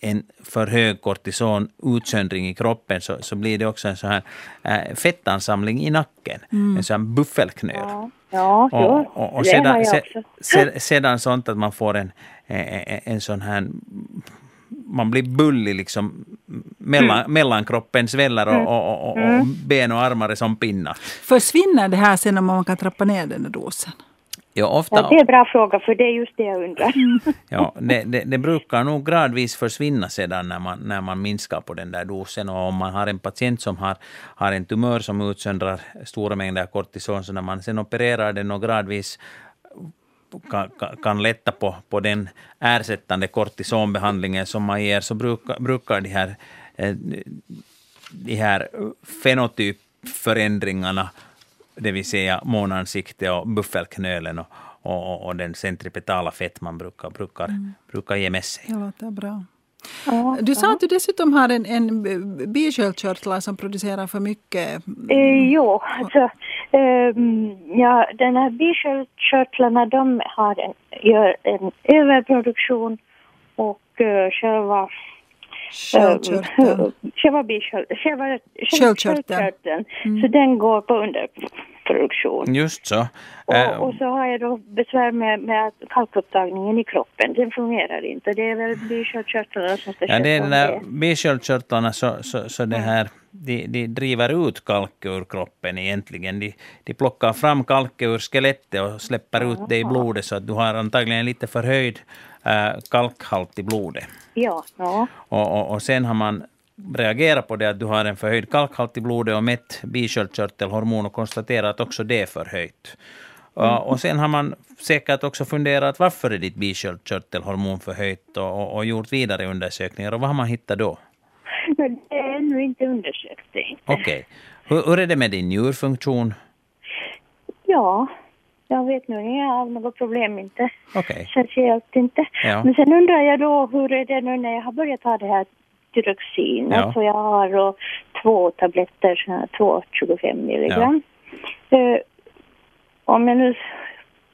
en för hög kortisonutsöndring i kroppen så, så blir det också en sån här äh, fettansamling i nacken. En sån här buffelknöl. Ja, ja, Och, och, och sedan, jag se, också. se, sedan sånt att man får en, en, en sån här man blir bullig liksom mellan, Mm. mellan kroppen sväller och, och, och, och ben och armar är som pinnar. Försvinner det här sen om man kan trappa ner den där dosen? Ja, ofta, Ja, det är en bra fråga för det är just det jag undrar. Ja, det, det, det brukar nog gradvis försvinna sedan när man, när man minskar på den där dosen. Och om man har en patient som har, har en tumör som utsöndrar stora mängder kortison, så när man sen opererar den och gradvis kan, lätta på, på den ersättande kortisonbehandlingen som man ger, så brukar, brukar de här, eh, de här fenotypförändringarna, det vill säga månansikte och buffelknölen och, och, och den centripetala fettman brukar, brukar, brukar ge med sig. Det låter bra. Ja, Du sa att du dessutom har en, en bisköldkörtlar som producerar för mycket. Eh, jo, alltså, ehm, ja, den här bisköldkörtlarna de har en, gör en överproduktion och eh, själva Sköldkörteln. sköldkörteln. Så den går på underproduktion. Just så. Och, och så har jag då besvär med, med att kalkupptagningen i kroppen, den fungerar inte. Det är väl bisköldkörtlarna som ska Ja, det är bisköldkörtlarna så, så, så det här, de, de driver ut kalk ur kroppen egentligen. De, de plockar fram kalk ur skelettet och släpper ut det i blodet så att du har antagligen lite förhöjd äh, kalkhalt i blodet. Ja, ja. Och, och, och sen har man reagerat på det att du har en förhöjd kalkhalt i blodet och mätt bisköldkörtelhormon och konstaterat att också det är förhöjt. Och, och sen har man säkert också funderat varför är ditt bisköldkörtelhormon förhöjt och, och, och gjort vidare undersökningar. Och vad har man hittat då? Men det är ännu inte undersökt. Okej. Hur, hur är det med din njurfunktion? Ja, jag vet nog inte, jag har något problem inte. Okej. Speciellt inte. Ja. Men sen undrar jag då hur är det nu när jag har börjat ta det här Tyroxin. Ja. Alltså jag har då två tabletter, två 25 milligram. Eh, om jag nu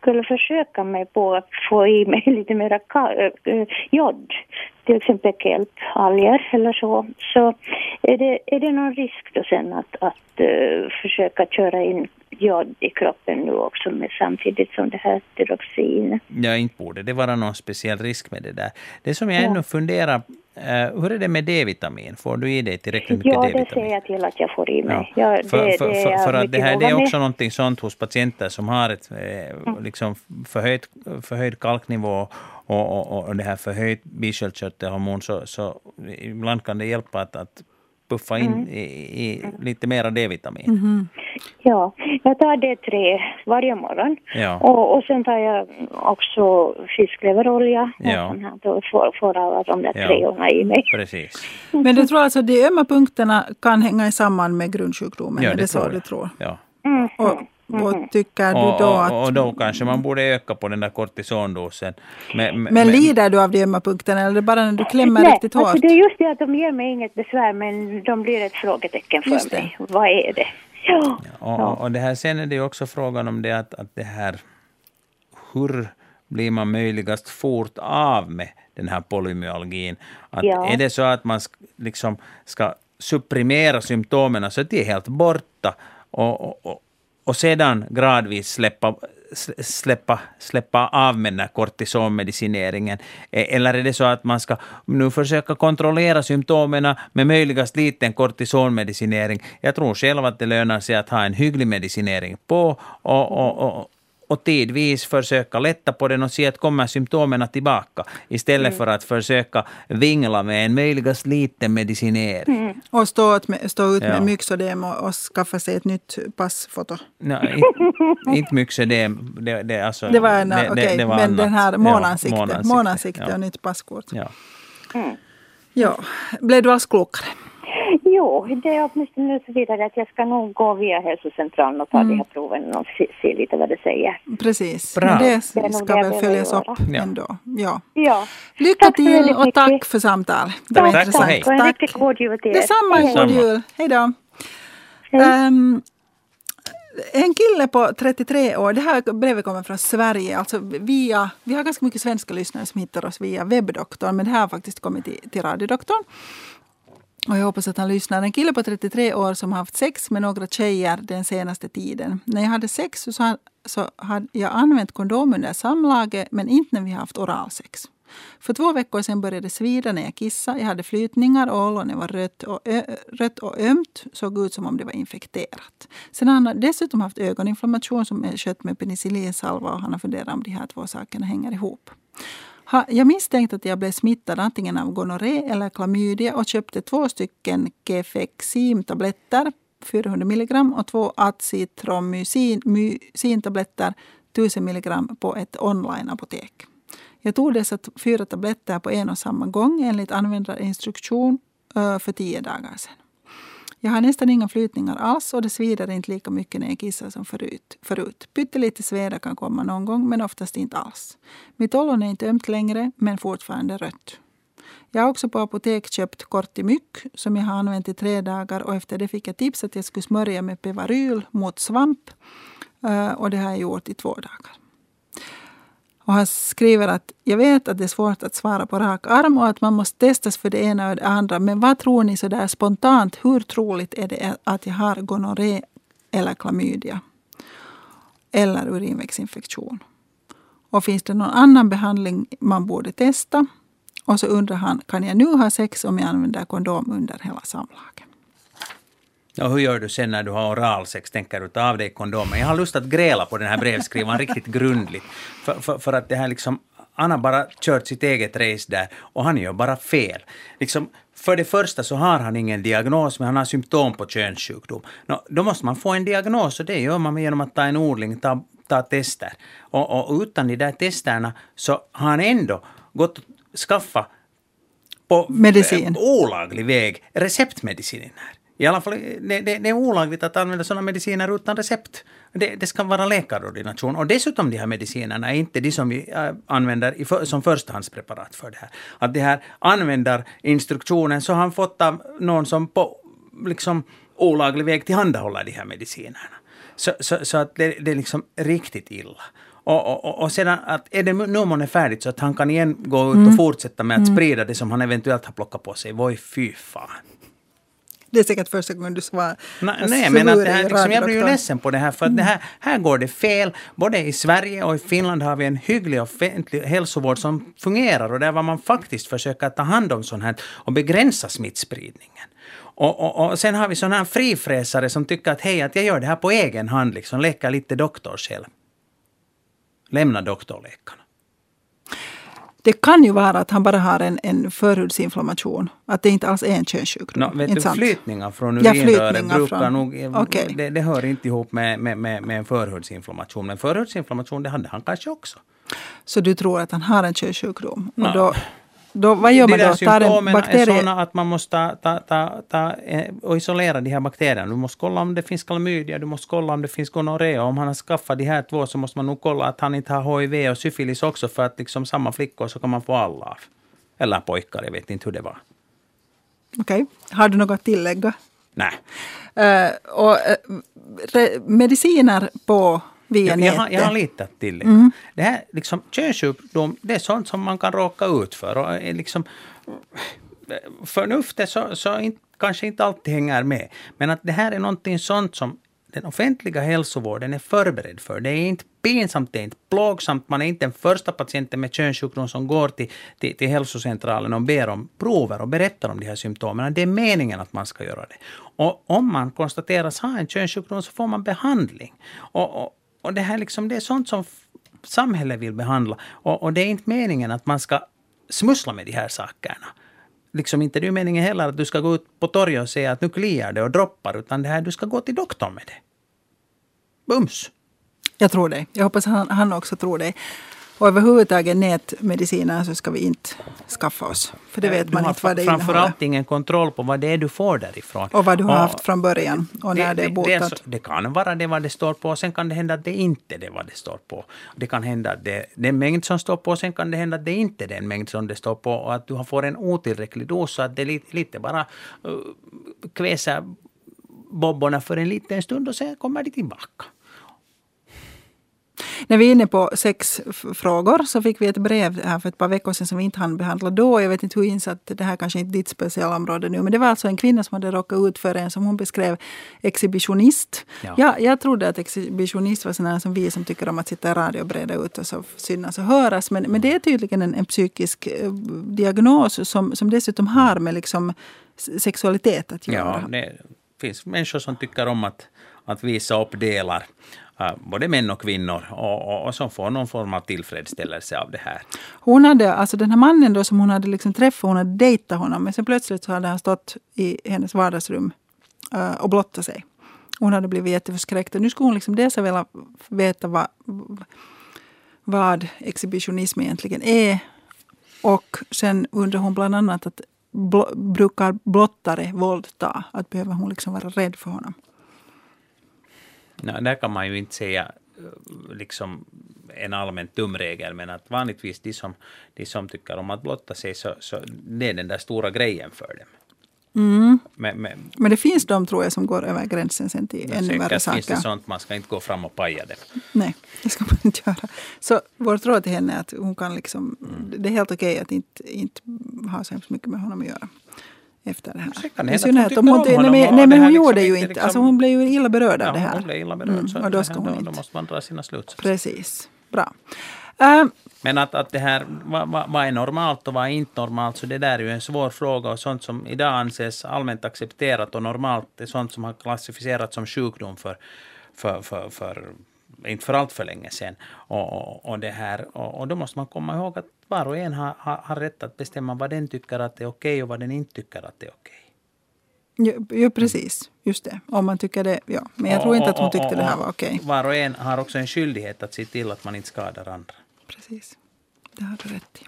skulle försöka mig på att få i mig lite mera ka- eh, jod, till exempel kelpalger eller så, så är det, är det någon risk då sen att, att eh, försöka köra in jod i kroppen nu också med, samtidigt som det här tyroxin? Ja, inte borde det vara någon speciell risk med det där. Det som jag Ja. ännu funderar, eh, hur är det med D-vitamin? Får du i dig tillräckligt mycket Ja, det D-vitamin? ser jag till att jag får i Ja, mig. Ja, det, för, för, det för, att det här det är med. också någonting sånt hos patienter som har ett eh, liksom förhöjd, förhöjd kalknivå och, och, och, och det här förhöjt bisköldkörtelhormon, så, så ibland kan det hjälpa att, att puffa in Mm. i, i lite mera D-vitamin. Ja, jag tar D3 varje morgon. Ja. Och, och sen tar jag också fiskleverolja. Ja. Och får, får alla de där Ja. treorna i mig. Precis. Men du tror alltså att de ömma punkterna kan hänga samman med grundsjukdomen? Ja, det det tror du jag. tror? Ja. Mm. Och, och tycker du då att... och då kanske man borde öka på den där kortisondosen. Men, Men lider du av de ömma punkterna eller bara när du klämmer Nej, riktigt hårt? alltså det är just det att de ger mig inget besvär men de blir ett frågetecken för mig. Vad är det? Ja. Och, och- det här, sen är det ju också frågan om det att, att det här, hur blir man möjligast fort av med den här polymyalgin? Att Ja. Är det så att man sk- liksom ska supprimera symptomen så att de är helt borta och, och, och, sedan gradvis släppa, släppa, släppa av med den här kortisonmedicineringen? E-, eller är det så att man ska nu försöka kontrollera symptomen med möjligast liten kortisonmedicinering? Jag tror själv att det lönar sig att ha en hygglig medicinering på och, och, och, och tidvis försöka lätta på den och se att kommer symptomen tillbaka istället mm. för att försöka vingla med en möjligast liten medicinering. Mm. Och stå, ut med, stå ut ja. med myxodem och, och skaffa sig ett nytt passfoto. Nej, inte, inte myxodem. Det, det, alltså, det var, en, det, okay, det var men annat. den här månansikte, ja, månansikte, månansikte ja. och nytt passkort. Ja. Mm. ja. Blev du alls klokare? Jo, det är åtminstone nu så vidare att jag ska nog gå via hälsocentralen och ta mm. de här proven och se, se, lite vad det säger. Precis, Bra. det, det ska väl följas upp ja. ändå. Ja. ja. Lycka tack till och tack för samtal. Det var tack, intressant. Tack och en riktigt god jul till er. Detsamma, god jul. Hej då. Hej. Um, en kille på 33 år, det här brevet kommer från Sverige, alltså via, vi har ganska mycket svenska lyssnare som hittar oss via webbdoktorn, men det här har faktiskt kommit till, till radiodoktorn. Och jag hoppas att han lyssnar. En kille på 33 år som har haft sex med några tjejer den senaste tiden. När jag hade sex så, så hade jag använt kondom under samlaget men inte när vi haft oralsex. För två veckor sedan började det svida när jag kissade. Jag hade flytningar och ollonet var rött och, ö, rött och ömt. Såg ut som om det var infekterat. Sen har dessutom haft ögoninflammation som är skött med penicillinsalva och han har funderat om de här två sakerna hänger ihop. Jag misstänkte att jag blev smittad antingen av gonorré eller klamydia och köpte två stycken Kefexim-tabletter, 400 milligram, och två Acitromycin-tabletter, 1000 milligram, på ett online-apotek. Jag tog dessa fyra tabletter på en och samma gång enligt användarinstruktion för tio dagar sedan. Jag har nästan inga flytningar alls och det svider inte lika mycket när jag kissar som förut. förut. Pyttelite sveda kan komma någon gång men oftast inte alls. Mitt ollon är inte ömt längre men fortfarande rött. Jag har också på apotek köpt Kortimyck som jag har använt i tre dagar och efter det fick jag tips att jag skulle smörja med Pevaryl mot svamp eh, och det har jag gjort i två dagar. Och han skriver att jag vet att det är svårt att svara på rak arm och att man måste testas för det ena och det andra. Men vad tror ni sådär spontant, hur troligt är det att jag har gonorré eller klamydia? Eller urinvägsinfektion? Och finns det någon annan behandling man borde testa? Och så undrar han, kan jag nu ha sex om jag använder kondom under hela samlaget? Och hur gör du sen när du har oralsex? Tänker du ta av dig kondomen? Jag har lust att gräla på den här brevskrivaren riktigt grundligt. För, för, för, att det här liksom, han har bara kört sitt eget race där och han gör bara fel. Liksom, för det första så har han ingen diagnos, men han har symptom på könssjukdom. Nå, då måste man få en diagnos och det gör man genom att ta en odling, ta, ta tester. Och, och utan de där testerna så har han ändå gått och skaffat på Medicin. olaglig väg receptmediciner. I alla fall, det, det, det, är olagligt att använda sådana mediciner utan recept. Det, det, ska vara läkarordination. Och dessutom de här medicinerna är inte de som vi äh, använder i, som förstahandspreparat för det här. Att det här användarinstruktionen så har han fått av någon som på liksom olaglig väg tillhandahåller de här medicinerna. Så, så, så att det, det är liksom riktigt illa. Och, och, och sedan att är det nu månne färdigt så att han kan igen gå ut och mm. fortsätta med att mm. sprida det som han eventuellt har plockat på sig. Voi fy fan. Det är säkert första gången du svarar. Nej, nej men att det här, liksom, jag blir ju ledsen på det här för att det här, här går det fel. Både i Sverige och i Finland har vi en hygglig offentlig hälsovård som fungerar och där var man faktiskt försöker ta hand om sånt här och begränsa smittspridningen. Och, och, och sen har vi sådana här frifräsare som tycker att hej, att jag gör det här på egen hand, liksom leker lite doktor själv. Lämna doktorläkarna. Det kan ju vara att han bara har en, en förhudsinflammation. Att det inte alls är en könssjukdom. No, vet du, flytningar från urinröret ja, brukar från, nog... Okay. Det, det, hör inte ihop med, med, med, med en förhudsinflammation. Men förhudsinflammation, det hade han kanske också. Så du tror att han har en könssjukdom? No. Och då, då, vad gör man då? Tar en bakterie? är sådana att man måste ta, ta, ta, ta, eh, och isolera de här bakterierna. Du måste kolla om det finns klamydia, du måste kolla om det finns gonorré. Om han har skaffat de här två så måste man nog kolla att han inte har HIV och syfilis också för att liksom samma flickor så kan man få alla av. Eller pojkar, jag vet inte hur det var. Okej. Okay. Har du något att tillägga? Nej. Uh, och, uh, mediciner på via jag, jag, har, jag har litat till det. Mm. Det här liksom, könssjukdom, det är sånt som man kan råka ut för. Och liksom, förnuftet så, så inte, kanske inte alltid hänger med. Men att det här är någonting sånt som den offentliga hälsovården är förberedd för. Det är inte pinsamt, det är inte plågsamt. Man är inte den första patienten med könssjukdom som går till, till, till hälsocentralen och ber om prover och berättar om de här symptomen. Det är meningen att man ska göra det. Och om man konstateras ha en könssjukdom så får man behandling. Och, och och det här liksom, det är sånt som samhället vill behandla. Och, och det är inte meningen att man ska smussla med de här sakerna liksom inte det är meningen heller att du ska gå ut på torget och säga att nu kliar det och droppar, utan det här, du ska gå till doktorn med det. Bums! Jag tror dig. Jag hoppas han, han också tror dig. Och överhuvudtaget nätmediciner så ska vi inte skaffa oss. För det vet man inte vad det innehåller. Framförallt ingen kontroll på vad det är du får därifrån. Och vad du har och, haft från början och när det, det är botat. Det, det, kan vara det vad det står på, sen kan det hända att det inte är det vad det står på. Det kan hända att det, det är en mängd som står på, sen kan det hända att det inte är den mängd som det står på och att du får en otillräcklig dos så att det lite, lite bara uh, kväser bobborna för en liten stund och sen kommer de tillbaka. När vi är inne på sexfrågor så fick vi ett brev här för ett par veckor sedan som vi inte hann behandla då. Jag vet inte hur insatt, det här kanske inte är ditt specialområde nu. Men det var alltså en kvinna som hade råkat ut för en som hon beskrev exhibitionist. Ja. ja jag trodde att exhibitionist var sådana som vi som tycker om att sitta i radio och breda ut och så synas och höras. Men, men det är tydligen en, en psykisk eh, diagnos som, som dessutom har med liksom sexualitet att göra. Ja, det finns människor som tycker om att, att visa upp delar Äh, både män och kvinnor och, och, och, som får någon form av tillfredsställelse av det här. Hon hade, alltså den här mannen då som hon hade liksom träffat, hon hade dejtat honom men sen plötsligt så hade han stått i hennes vardagsrum uh, och blottat sig. Hon hade blivit jätteförskräckt och nu skulle hon liksom dels vilja veta vad, vad exhibitionism egentligen är och sen undrar hon bland annat att bl brukar blottare våldta? Att behöver hon liksom vara rädd för honom? No, där kan man ju inte säga eh, liksom en allmän tumregel, men att vanligtvis de som, de som tycker om att blotta sig, så, så det är den där stora grejen för dem. Mm. Men, men, men, det finns de tror jag som går över gränsen sen till ännu värre saker. finns det sånt, man ska inte gå fram och paja det. Nej, det ska man inte göra. Så vårt råd till henne är att hon kan liksom, mm. det är helt okej okay att inte, inte ha så hemskt mycket med honom att göra efter det här. I synnerhet om hon, nej, nej, men hon liksom gjorde ju inte, liksom, alltså hon blev ju illa berörd av det här. Hon blev illa berörd, mm, så och då, ska hon då, inte. då måste man dra sina slutsatser. Precis, bra. Uh, men att, att det här, vad, vad är normalt och vad är inte normalt, så det där är ju en svår fråga och sånt som idag anses allmänt accepterat och normalt är sånt som har klassificerats som sjukdom för, för, för, för inte för allt för länge sedan. Och, och, och det här, och, och, då måste man komma ihåg att var och en har, har, har rätt att bestämma vad den tycker att är okej och vad den inte tycker att är okej. Ja, ja, precis. Just det. Om man tycker det, ja. Men jag och, tror inte att hon tyckte det här var okej. Var och en har också en skyldighet att se till att man inte skadar andra. Precis. Det har du rätt i.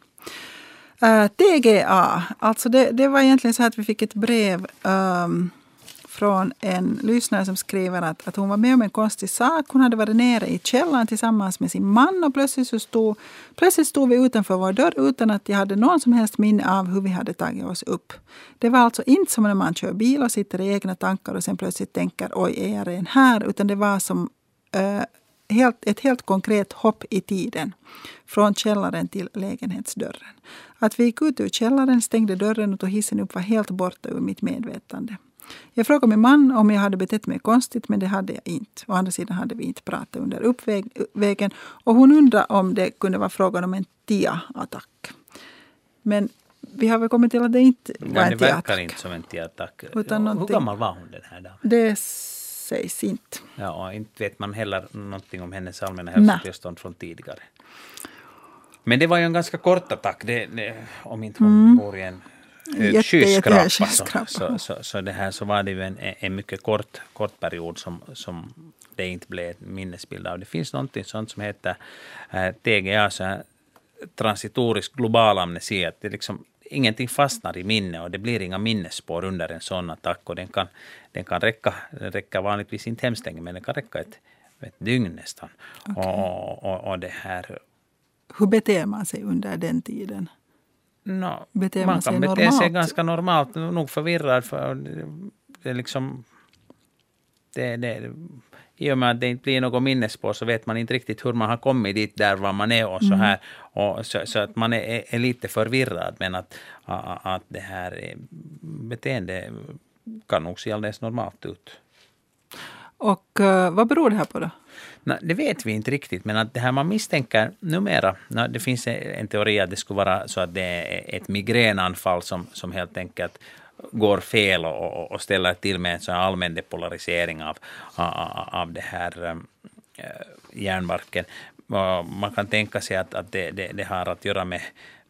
Uh, TGA, alltså det, det var egentligen så att vi fick ett brev um, från en lyssnare som skriver att, att hon var med om en konstig sak. Hon hade varit nere i källaren tillsammans med sin man och plötsligt, så stod, plötsligt stod vi utanför vår dörr utan att jag hade någon som helst minne av hur vi hade tagit oss upp. Det var alltså inte som när man kör bil och sitter i egna tankar och sen plötsligt tänker oj, är jag redan här? Utan det var som uh, helt, ett helt konkret hopp i tiden. Från källaren till lägenhetsdörren. Att vi gick ut ur källaren, stängde dörren och tog hissen upp var helt borta ur mitt medvetande. Jag frågade min man om jag hade betett mig konstigt, men det hade jag inte. Å andra sidan hade vi inte pratat under uppvägen. Och hon undrade om det kunde vara frågan om en TIA-attack. Men vi har väl kommit till att det inte var en TIA-attack. Det verkar inte som en TIA-attack. Hur gammal var hon den här damen? Det sägs inte. Ja, och inte vet man heller någonting om hennes allmänna hälsotillstånd från tidigare. Men det var ju en ganska kort attack, det, det, om inte hon mm. bor i en hög skyskrapa. Så, så, så, så, det här så var det ju en, en mycket kort, kort period som, som det inte blev en minnesbild av. Det finns någonting sånt som heter äh, TGA, så här, transitorisk global amnesi, att det liksom ingenting fastnar i minne och det blir inga minnesspår under en sån attack. Och den kan, den kan räcka, den räcker vanligtvis inte hemskt länge, men den kan räcka ett, ett dygn nästan. Okay. Och, och, och, det här... Hur beter man sig under den tiden? No, beter man, man kan bete normalt? sig ganska normalt, nog förvirrad. För det är liksom... Det, det, i och med att det inte blir något minnesspår så vet man inte riktigt hur man har kommit dit där var man är och så mm. här. Och så, så, att man är, är, lite förvirrad men att, att det här beteendet kan nog se alldeles normalt ut. Och uh, vad beror det här på då? No, det vet vi inte riktigt, men att det här man misstänker numera, no, det finns en teori att det skulle vara så att det är ett migränanfall som, som helt enkelt går fel och, och ställer till med en sån allmän depolarisering av, av, av det här, um, eh, äh, hjärnbarken. Man kan tänka sig att, att det, det, det har att göra med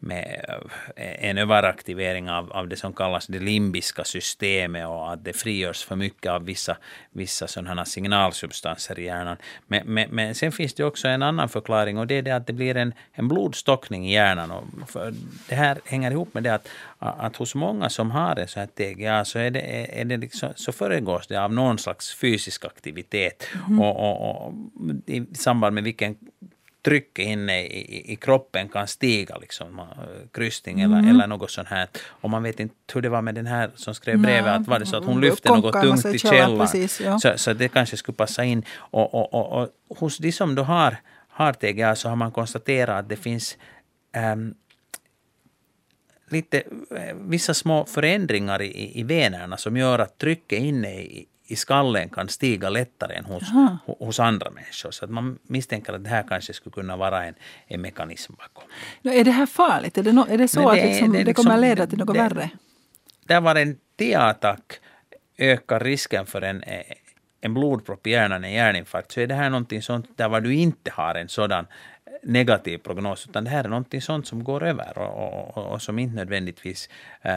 med eh, en överaktivering av, av det som kallas det limbiska systemet och att det frigörs för mycket av vissa, vissa sådana signalsubstanser i hjärnan. Men, men, men sen finns det också en annan förklaring och det är det att det blir en, en blodstockning i hjärnan. Och det här hänger ihop med det att, att hos många som har en sån här TGA så, är det, är det liksom, så föregås det av någon slags fysisk aktivitet mm. och, och, och, i samband med vilken trycket inne i, i, kroppen kan stiga, liksom, krysning eller, mm. eller något sånt här. Och man vet inte hur det var med den här som skrev brevet, att var det så att hon lyfte något tungt i källaren? Ja. Så, så det kanske skulle passa in. Och, och, och, och hos de som då har, har TGA så har man konstaterat att det finns um, lite, eh, vissa små förändringar i, i venerna som gör att trycket inne i, i skallen kan stiga lättare än hos, hos andra människor. Så att man misstänker att det här kanske skulle kunna vara en, en mekanism bakom. Är det här farligt? Är det, no, är det så det, att liksom, det, det, liksom, kommer leda till något värre? Där var en T-attack ökar risken för en, en blodpropp i hjärnan, en hjärninfarkt, så är det här någonting sånt där var du inte har en sådan negativ prognos, utan det här är någonting sånt som går över och, och, och som inte nödvändigtvis äh,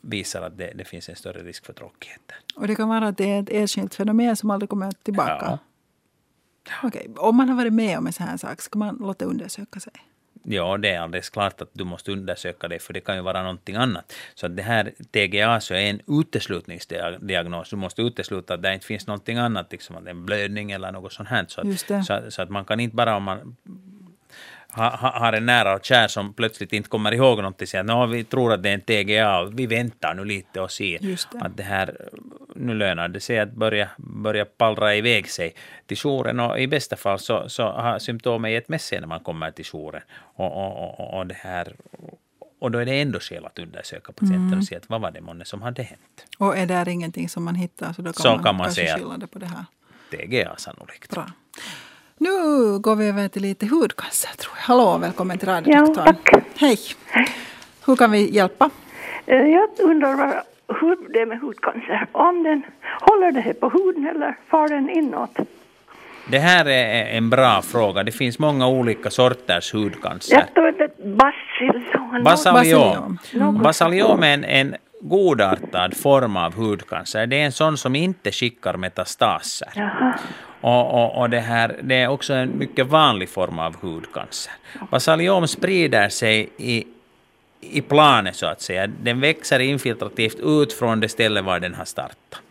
visar att det, det, finns en större risk för tråkigheter. Och det kan vara att det är ett enskilt fenomen som aldrig kommer tillbaka? Ja. Okej, om man har varit med om en sån här sak, ska man låta undersöka sig? Ja, det är alldeles klart att du måste undersöka det, för det kan ju vara någonting annat. Så det här TGA så är en uteslutningsdiagnos. Du måste utesluta att det inte finns någonting annat, liksom en blödning eller något sånt här. Så att, så, så, att man kan inte bara om man ha, har en nära och kär som plötsligt inte kommer ihåg någonting, säger vi tror att det är en TGA, vi väntar nu lite och ser att det här, nu lönar det sig att börja, börja pallra iväg sig till jouren och i bästa fall så, så har symptomen gett med sig när man kommer till jouren. Och, och, och, och, det här, och då är det ändå skäl att undersöka patienten mm. och se att vad var det månne som hade hänt. Och är det ingenting som man hittar så då kan så man, kan man säga det på det här. TGA sannolikt. Bra. Nu går vi över till lite hudcancer. Tror jag. Hallå, välkommen till radiodoktorn. Ja, tack. Hej. Hur kan vi hjälpa? Eh, jag undrar hur det är med hudcancer. Om den håller det här på huden eller far den inåt? Det här är en bra fråga. Det finns många olika sorters hudcancer. Jag tror att det är. Basaliom. Mm. Basaliom är en, en godartad form av hudcancer. Det är en sån som inte skickar metastaser. Jaha. Och, och, och, det, här, det är också en mycket vanlig form av hudcancer. Basaliom sprider sig i, i planet så att säga. Den växer infiltrativt ut från det ställe var den har startat.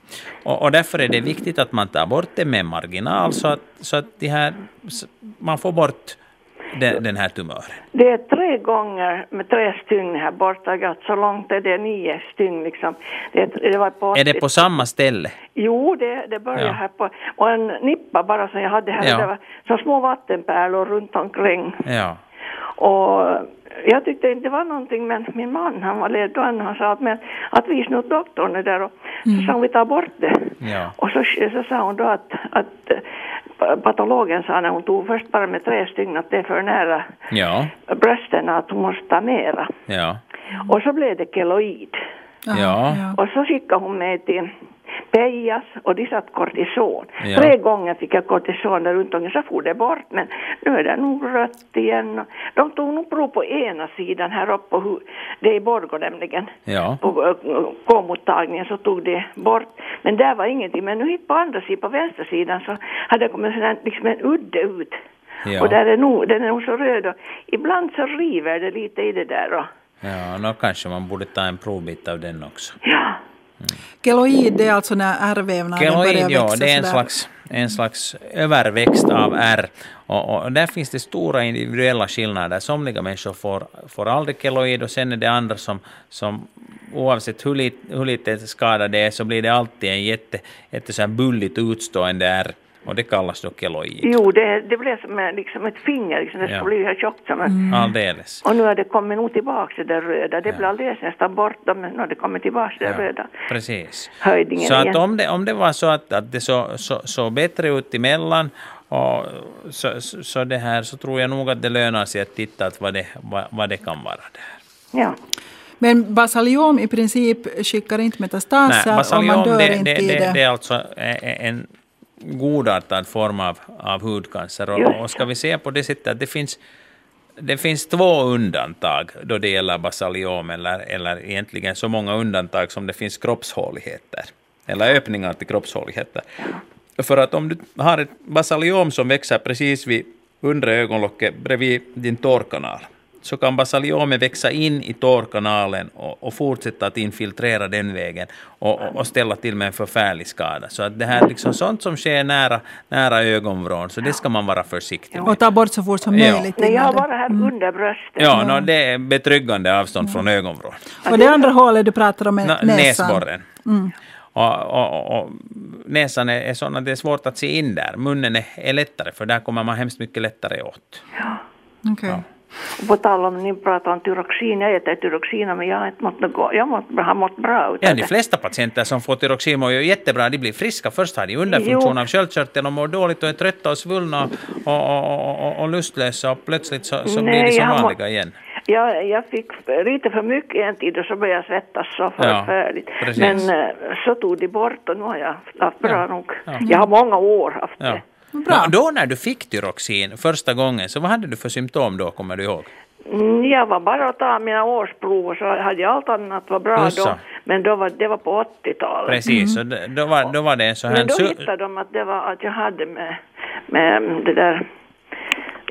Och, och därför är det viktigt att man tar bort det med marginal så att, så att de här, man får bort den, den här tumören? Det är tre gånger med tre stygn här borta. Så långt är det nio stygn liksom. Det, det var på är det på samma ställe? Jo, det, det börjar ja. här på... Och en nippa bara som jag hade här. Ja. Det var så små vattenpärlor runt omkring. Ja. Och jag tyckte inte det var någonting men min man han var ledd och han sa att, men, att vis nu doktorn är där och mm. så sa hon vi tar bort det. Ja. Och så, så sa hon då att, att patologen sa när hon tog först bara med tre stygn att det är för nära ja. brösten att hon måste ta mera. Ja. Och så blev det keloid. Ja. Och så skickade hon mig till Pejas och de satt kortison. Ja. Tre gånger fick jag kortison där runt omkring så for det bort men nu är det nog rött igen. De tog nog prov på ena sidan här uppe på det är i Borgå nämligen. Ja. På K-mottagningen så tog det bort. Men där var ingenting. Men nu hit på andra sidan, på vänstra sidan så hade det kommit sån liksom en udde ut. Ja. Och där är nog, den är nog så röd och ibland så river det lite i det där. Och, Ja, då kanske man borde ta en provbit av den också. Ja. Keloid det är alltså när ärrvävnaden börjar växa ja, det är en slags, en slags överväxt av ärr. Och, och, där finns det stora individuella skillnader. Somliga människor får, får aldrig keloid och sen är det andra som, som oavsett hur lite, hur lite skada det är så blir det alltid en jätte, jätte så här bulligt utstående ärr. Och det kallas då keloid. Jo, det, det blev som liksom ett finger, liksom, det ja. skulle bli tjockt som en... Mm. Alldeles. Och nu har det kommit nog tillbaka det där röda. Det ja. blev alldeles nästan borta, men nu har det kommit tillbaka det ja. röda. Precis. Höjdningen så igen. att om det, om det var så att, att det såg så, så bättre ut emellan och så, så, så, det här, så tror jag nog att det lönar sig att titta att vad, det, vad, vad det kan vara där. Ja. Men basaliom i princip skickar inte metastaser Nej, basaliom, och man dör det, inte det, i det. det. Det är alltså en godartad form av, av hudcancer. Och, och ska vi se på det sättet att det finns det finns två undantag då det gäller basaliom, eller, eller egentligen så många undantag som det finns kroppshåligheter, eller öppningar till kroppshåligheter. För att om du har ett basaliom som växer precis vid undre ögonlocket bredvid din tårkanal, så kan basaliomet växa in i tårkanalen och, och fortsätta att infiltrera den vägen och, och, ställa till med en förfärlig skada. Så att det här liksom sånt som sker nära, nära ögonvrån, så det ska man vara försiktig med. Och ta bort så fort som Ja. möjligt. Nej, jag har bara här under bröstet. Ja, no, det är betryggande avstånd från ögonvrån. Och det andra hålet du pratar om är Nå, näsan. Näsborren. Och, och, och, och näsan är, är sån att det är svårt att se in där. Munnen är, är lättare, för där kommer man hemskt mycket lättare åt. Okej. Och på tal om ni pratar om tyroxin, jag äter tyroxin men jag har inte mått något, jag mått, har mått bra utav Ja, de flesta patienter som får tyroxin mår ju jättebra. De blir friska. Först har de underfunktion Jo. av sköldkörteln och mår dåligt och är trötta och svullna och, och, och, och, lustlösa och plötsligt så, så blir de Nej, som har må- vanliga igen. Jag, jag fick lite för mycket en tid och så började jag svettas så Ja, förfärligt. precis. Men eh, så tog de bort och nu har jag haft bra Ja, nog. ja. Jag har många år haft Ja. det. Bra. Då när du fick tyroxin första gången, så vad hade du för symptom då, kommer du ihåg? Mm, Jag var bara att ta mina årsprov och så hade jag allt annat var bra Jaså. då. Men då var, det var på 80-talet. Precis, d- då var, då var det sån här... Men då hittade de att det var att jag hade med, med det där,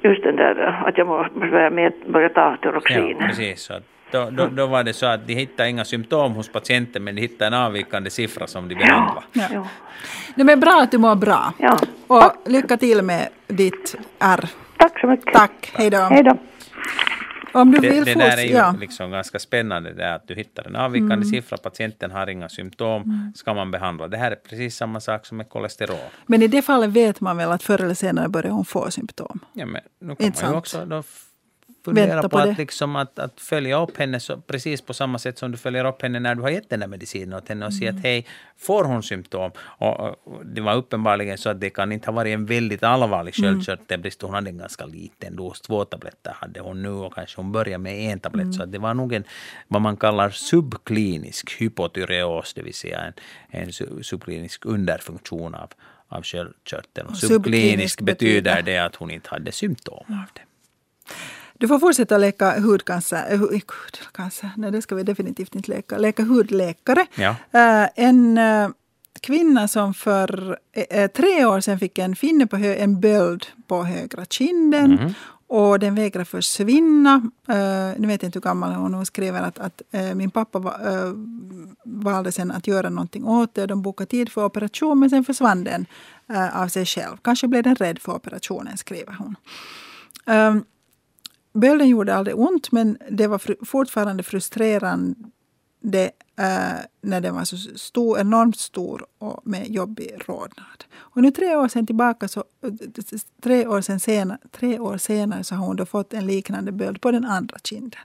just den där att jag må- började, med, började ta tyroxin. Ja, precis. Så då, då, då var det så att de hittade inga symptom hos patienten, men de hittade en avvikande siffra som de behandlade. Ja. Jo. Det är bra att du mår bra. Ja. Och lycka till med ditt R. Tack så mycket. Tack, hej då. Hej då. Om du Det, vill det där är ju Ja. liksom ganska spännande, det att du hittar en avvikande siffra, patienten har inga symptom, ska man behandla. Det här är precis samma sak som med kolesterol. Men i det fallet vet man väl att förr eller senare börjar hon få symptom. Ja, men nu kan Inte man ju sant. också fundera på, på att, liksom att, att följa upp henne så, precis på samma sätt som du följer upp henne när du har gett den där medicinen åt henne och se att hej, får hon symptom? Och, och, det var uppenbarligen så att det kan inte ha varit en väldigt allvarlig sköldkörtelbrist. Hon hade en ganska liten dos, två tabletter hade hon nu och kanske hon börjar med en tablett. Så att det var nog en vad man kallar subklinisk hypotyreos, det vill säga en, en su- subklinisk underfunktion av, av sköldkörteln. Subklinisk subklinisk betyder- betyder det att hon inte hade symptom av det. Du får fortsätta leka hudcancer. Äh, hu- hudcancer. Nej, det ska vi definitivt inte leka. Leka hudläkare. Ja. Eh, en eh, kvinna som för eh, tre år sedan fick en finne på hö- en böld på högra kinden. Mhm. Och den vägrar försvinna. Nu vet jag inte hur gammal hon är. Hon skriver att, att eh, min pappa va, eh, valde sen att göra någonting åt det. De bokade tid för operation men sen försvann den eh, av sig själv. Kanske blev den rädd för operationen, skriver hon. Um, Bölden gjorde aldrig ont, men det var fr fortfarande frustrerande eh, när den var så stor, enormt stor och med jobbig rodnad. Och nu tre år sen tillbaka, så, tre, år sen senare, tre år senare så har hon då fått en liknande böld på den andra kinden.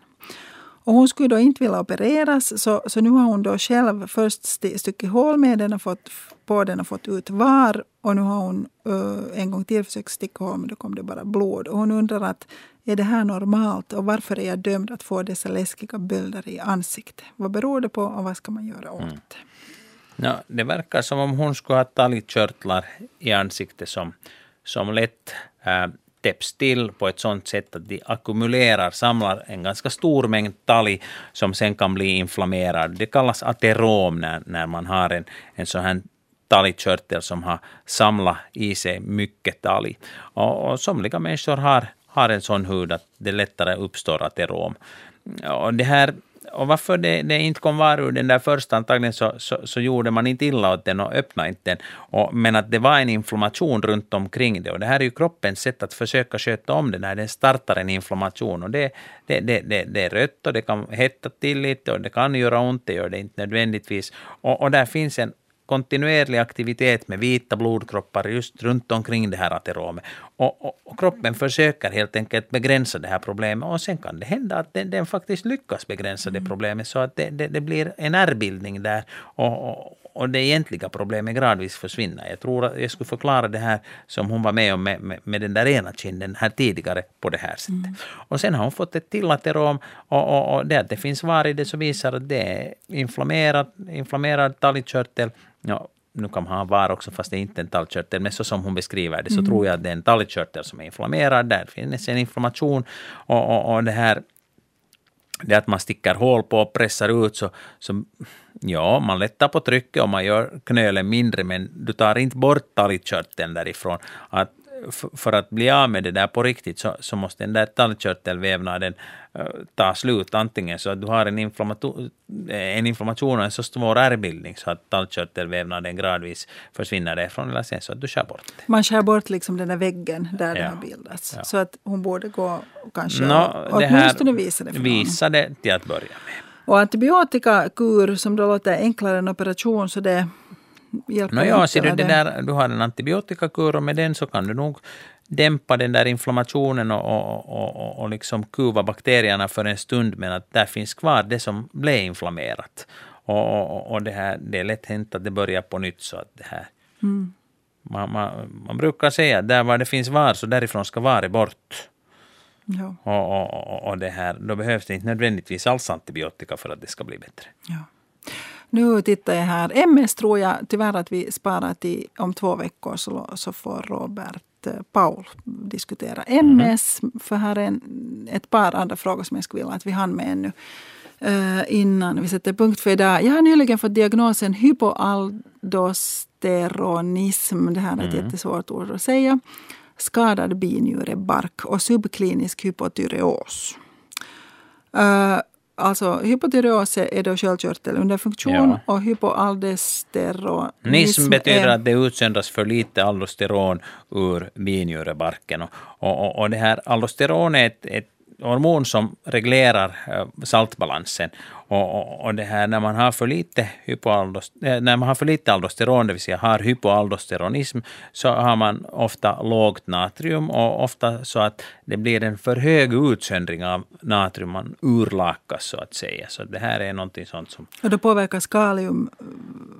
Och hon skulle då inte vilja opereras, så, så nu har hon då själv först stuckit hål med den och fått på den och fått ut var. Och nu har hon eh, en gång till försökt sticka hål, men då kom det bara blod. Och hon undrar att är det här normalt och varför är jag dömd att få dessa läskiga bölder i ansiktet? Vad beror det på och vad ska man göra åt det? Ja, det verkar som om hon skulle ha talgkörtlar i ansiktet som, som lätt äh, täpps till på ett sådant sätt att de ackumulerar, samlar en ganska stor mängd talg som sen kan bli inflammerad. Det kallas aterom när, när man har en, en sån här talgkörtel som har samlat i sig mycket talg. Och, och somliga människor har, har en sån hud att det lättare uppstår aterom. Och det här och varför det, det inte kom var ur den där första, antagligen så, så, så gjorde man inte illa åt den och öppnade inte den. Och, men att det var en inflammation runt omkring det. Och det här är ju kroppens sätt att försöka sköta om det när den startar en inflammation. Och det, det, det, det, det är rött och det kan hetta till lite och det kan göra ont, det gör det inte nödvändigtvis. Och, och där finns en kontinuerlig aktivitet med vita blodkroppar just runt omkring det här ateromet. Och, och, och kroppen försöker helt enkelt begränsa det här problemet och sen kan det hända att den, den faktiskt lyckas begränsa det problemet så att det, det, det blir en ärrbildning där och, och, och det egentliga problemet gradvis försvinner. Jag tror att jag skulle förklara det här som hon var med om med, med, med den där ena kinden här tidigare på det här sättet. Och sen har hon fått ett till aterom och, och, och det att det finns var i det så visar att det är inflammerad, inflammerad talgkörtel Ja, nu kan man ha var också fast det är inte en tallkörtel, men så som hon beskriver det så Mm. tror jag att det är en tallkörtel som är inflammerad, där finns en inflammation och, och, och det här det att man sticker hål på och pressar ut så, så ja, man lättar på trycket och man gör knölen mindre, men du tar inte bort talgkörteln därifrån. Att för att bli av med det där på riktigt så, så måste den där talgkörtelvävnaden uh, ta slut, antingen så att du har en, inflammation, en inflammation och en så svår ärrbildning så att talgkörtelvävnaden gradvis försvinner därifrån, eller sen så att du skär bort det. Man skär bort liksom den där väggen där Ja. har bildats. Ja. Så att hon borde gå kanske Nå, och det åtminstone visa det för. Visa det till att börja med. Och antibiotikakur som då låter enklare än operation så det hjälper No, ja, ser du, det där, du har en antibiotikakur och med den så kan du nog dämpa den där inflammationen och, och, och, och, liksom kuva bakterierna för en stund, men att där finns kvar det som blev inflammerat. Och, och, och det, här, det är lätt hänt att det börjar på nytt. Så att det här, Mm. man, man, man brukar säga att där var det finns var, så därifrån ska varet bort. Ja, Och, och, och, och det här, då behövs det inte nödvändigtvis alls antibiotika för att det ska bli bättre. ja. Nu tittar jag här. MS tror jag tyvärr att vi sparar till om två veckor så, så får Robert eh, Paul diskutera MS. För här är en, ett par andra frågor som jag skulle vilja att vi hann med ännu. eh, innan vi sätter punkt för idag. Jag har nyligen fått diagnosen hypoaldosteronism. Det här är ett jättesvårt ord att säga. Skadad binjurebark och subklinisk hypotyreos. Uh, alltså hypotyreos är då sköldkörtelunderfunktion Ja. och hypoaldosteronism Nism betyder är, att det utsöndras för lite aldosteron ur binjurebarken. Och, och, och- och det här aldosteron är ett, ett hormon som reglerar eh, saltbalansen. Och, och, det här, när man har för lite eh, när man har för lite aldosteron, det vill säga har hypoaldosteronism, så har man ofta lågt natrium och ofta så att det blir en för hög utsöndring av natrium, man urlakas så att säga. Så det här är någonting sånt som och då påverkas kalium.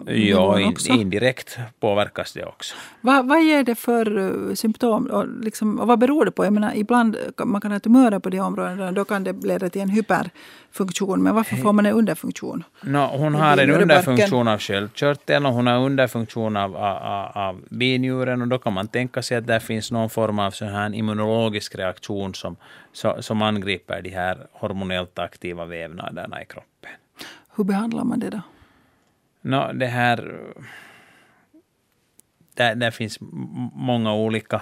ja, in, indirekt påverkas det också. Vad, vad ger det för uh, symptom och, liksom, och vad beror det på? Jag menar, ibland man kan ha tumörer på de områdena då kan det leda till en hyperfunktion. Men varför får man en underfunktion? No, hon har en underfunktion av sköldkörteln och hon har underfunktion av, av, av binjuren och då kan man tänka sig att där finns någon form av sån här immunologisk reaktion som, så, som angriper de här hormonellt aktiva vävnaderna i kroppen. Hur behandlar man det då? No, det här... Där, där finns många olika,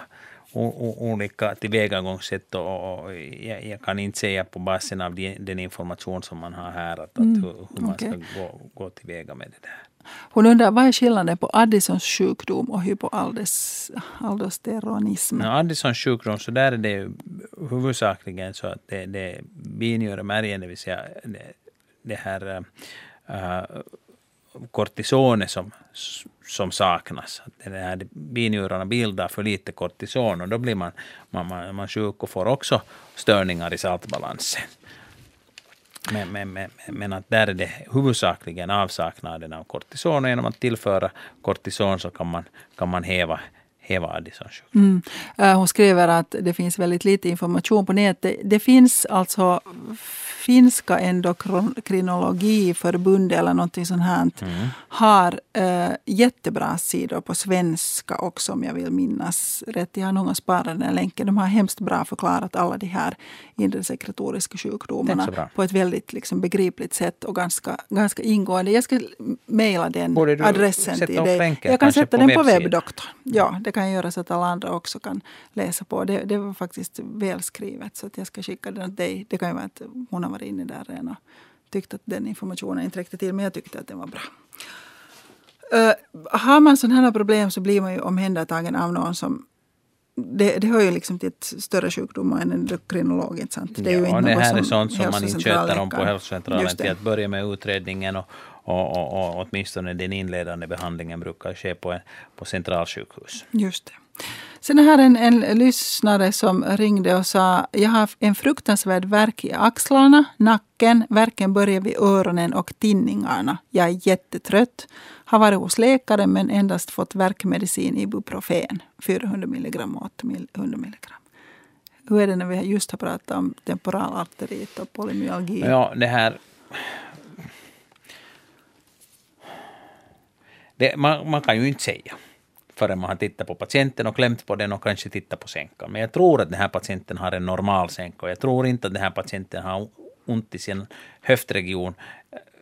olika tillvägagångssätt och, och jag, jag kan inte säga på basen av den, den information som man har här att, att hur, hur man okej. ska gå, gå tillväga med det där. Hon undrar vad är skillnaden på Addisons sjukdom och hypoaldosteronism? No, Addisons sjukdom, så där är det huvudsakligen så att det, det är binjuremärgen, det vill säga det, det här äh, kortisonet som, som saknas. Den här, binjurarna bildar för lite kortison och då blir man, man, man, man sjuk och får också störningar i saltbalansen. Men, men, men, men att där är det huvudsakligen avsaknaden av kortison och genom att tillföra kortison så kan man, kan man häva, häva Addisons sjukdom. Mm. Eh, Hon skriver att det finns väldigt lite information på nätet. Det finns alltså finska endokrinologiförbundet eller någonting sånt här har eh, jättebra sidor på svenska också om jag vill minnas rätt. Jag har nog sparat den här länken. De har hemskt bra förklarat alla de här inre sekretoriska sjukdomarna på ett väldigt liksom, begripligt sätt och ganska, ganska ingående. Jag ska mejla den adressen till dig. länken Jag kan sätta på den på webbdoktorn. Ja, det kan göra så att alla andra också kan läsa på. Det, det var faktiskt välskrivet så att jag ska skicka den åt dig. Det kan ju vara att hon har varit inne där redan och tyckt att den informationen inte räckte till men jag tyckte att den var bra. Uh, har man sådana här problem så blir man ju omhändertagen av någon som det, det hör ju liksom till ett större sjukdom än en endokrinolog. Inte sant? Det, ja, inte det här är sånt som man inte sköter om på hälsocentralen till att börja med utredningen och, och, och, och åtminstone den inledande behandlingen brukar ske på, en, på centralsjukhus. Just det. Sen är här en, en lyssnare som ringde och sa jag har en fruktansvärd värk i axlarna, nacken, värken börjar vid öronen och tinningarna. Jag är jättetrött. Har varit hos läkare men endast fått värkmedicin Ibuprofen, 400 milligram och 800 milligram. Hur är det när vi just har pratat om temporalarteriit och polymyalgi? Ja, det här... det, man, man kan ju inte säga förrän man har tittat på patienten och klämt på den och kanske tittat på sänkan. Men jag tror att den här patienten har en normal sänka och jag tror inte att den här patienten har ont i sin höftregion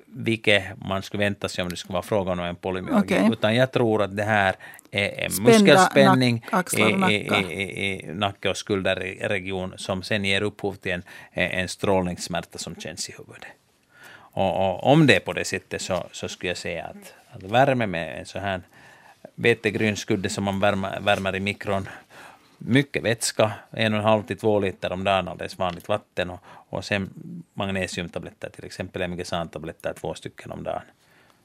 vilket man skulle vänta sig om det skulle vara fråga om en polymyalgi. Okay. Utan jag tror att det här är en Spända muskelspänning i, i nacke och skulderregion som sen ger upphov till en, en strålningssmärta som känns i huvudet. Och, och, om det är på det sättet så, så skulle jag säga att, att värme med en sån här vetegrynskudde som man värmer, värmer i mikron mycket vätska, en och en halv till två liter om dagen, alldeles vanligt vatten och, och sen magnesiumtabletter, till exempel Emgesan-tabletter, två stycken om dagen.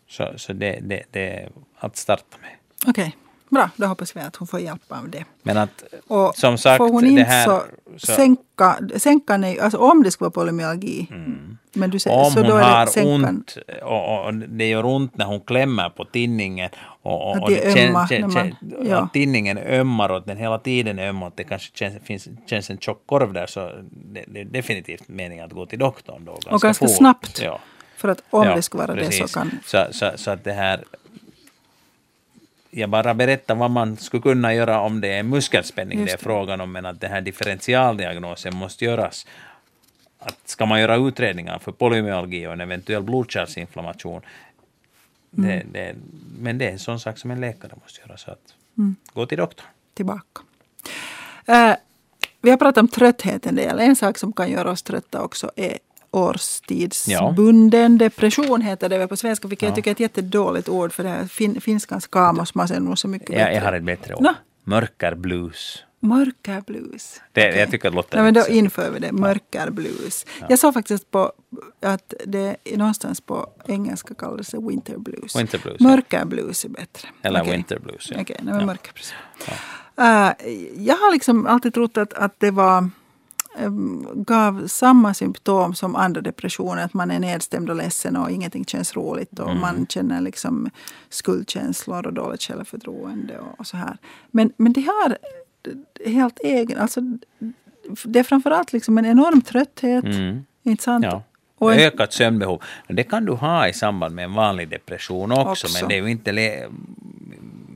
Så, så det, det, det är att starta med. Okej. Okay. Bra, då hoppas vi att hon får hjälp av det. Men att, och som sagt, får hon inte här, så, så sänka, sänka nej, alltså om det skulle vara polymyalgi. Mm. Men du säger, om så hon då har sänkan. ont och, och, det gör ont när hon klämmer på tinningen och, och, och det, det ömma, kän, kän, ja. tinningen ömmar och den hela tiden är öm och det kanske känns, finns, känns en tjock korv där så det, det är definitivt meningen att gå till doktorn då. Ganska och ganska fort. snabbt. Ja. För att om ja, det skulle vara precis. det så kan... Så, så, så att det här jag bara berättar vad man skulle kunna göra om det är muskelspänning det. det är frågan om, men att den här differentialdiagnosen måste göras. Att ska man göra utredningar för polymyalgi och en eventuell blodkärlsinflammation, mm. det, det, men det är en sån sak som en läkare måste göra. Så att, mm. gå till doktorn. Tillbaka. Uh, vi har pratat om trötthet en del. En sak som kan göra oss trötta också är årstidsbunden ja. depression heter det väl på svenska, vilket ja. jag tycker är ett jättedåligt ord för det här fin, finskans kaamosmas är mycket bättre. Jag, jag har ett bättre ord. No. Mörkerblues. Mörkerblues. Det, okay. Jag tycker det låter ja, men Då inför vi det, mörkerblues. Ja. Jag såg faktiskt på att det någonstans på engelska kallas det winter blues. Winter blues Mörkerblues är bättre. Eller okay. winter blues. Ja. Okej, okay, ja. mörkerblues. Ja. Uh, jag har liksom alltid trott att, att det var gav samma symptom som andra depressioner. Att man är nedstämd och ledsen och ingenting känns roligt. Och mm. man känner liksom skuldkänslor och dåligt självförtroende och, och så här. Men, men det har helt egen... Alltså, det är framförallt liksom en enorm trötthet. Mm. Inte sant? Ja. Och Ökat sömnbehov. Det kan du ha i samband med en vanlig depression också, också. men det är ju inte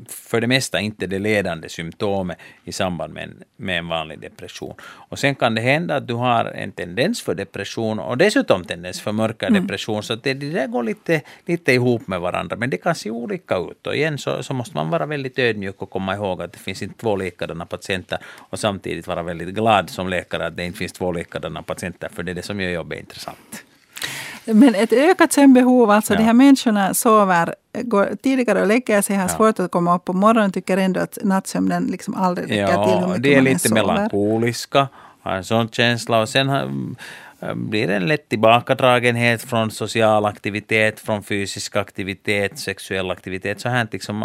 för det mesta inte det ledande symptomet i samband med en, med en vanlig depression. Och sen kan det hända att du har en tendens för depression och dessutom tendens för mörka mm. depression, så det, det där går lite, lite ihop med varandra, men det kan se olika ut. Och igen så, så måste man vara väldigt ödmjuk och komma ihåg att det finns inte två likadana patienter och samtidigt vara väldigt glad som läkare att det inte finns två likadana patienter, för det är det som gör jobbet intressant. Men ett ökat sömnbehov, alltså ja. de här människorna sover går tidigare och lägger sig, har ja. svårt att komma upp på morgonen, tycker ändå att nattsömnen liksom aldrig räcker ja, till hur mycket de är lite melankoliska, har en sån känsla och sen har, blir det en lätt tillbakadragenhet från social aktivitet, från fysisk aktivitet, sexuell aktivitet, så här liksom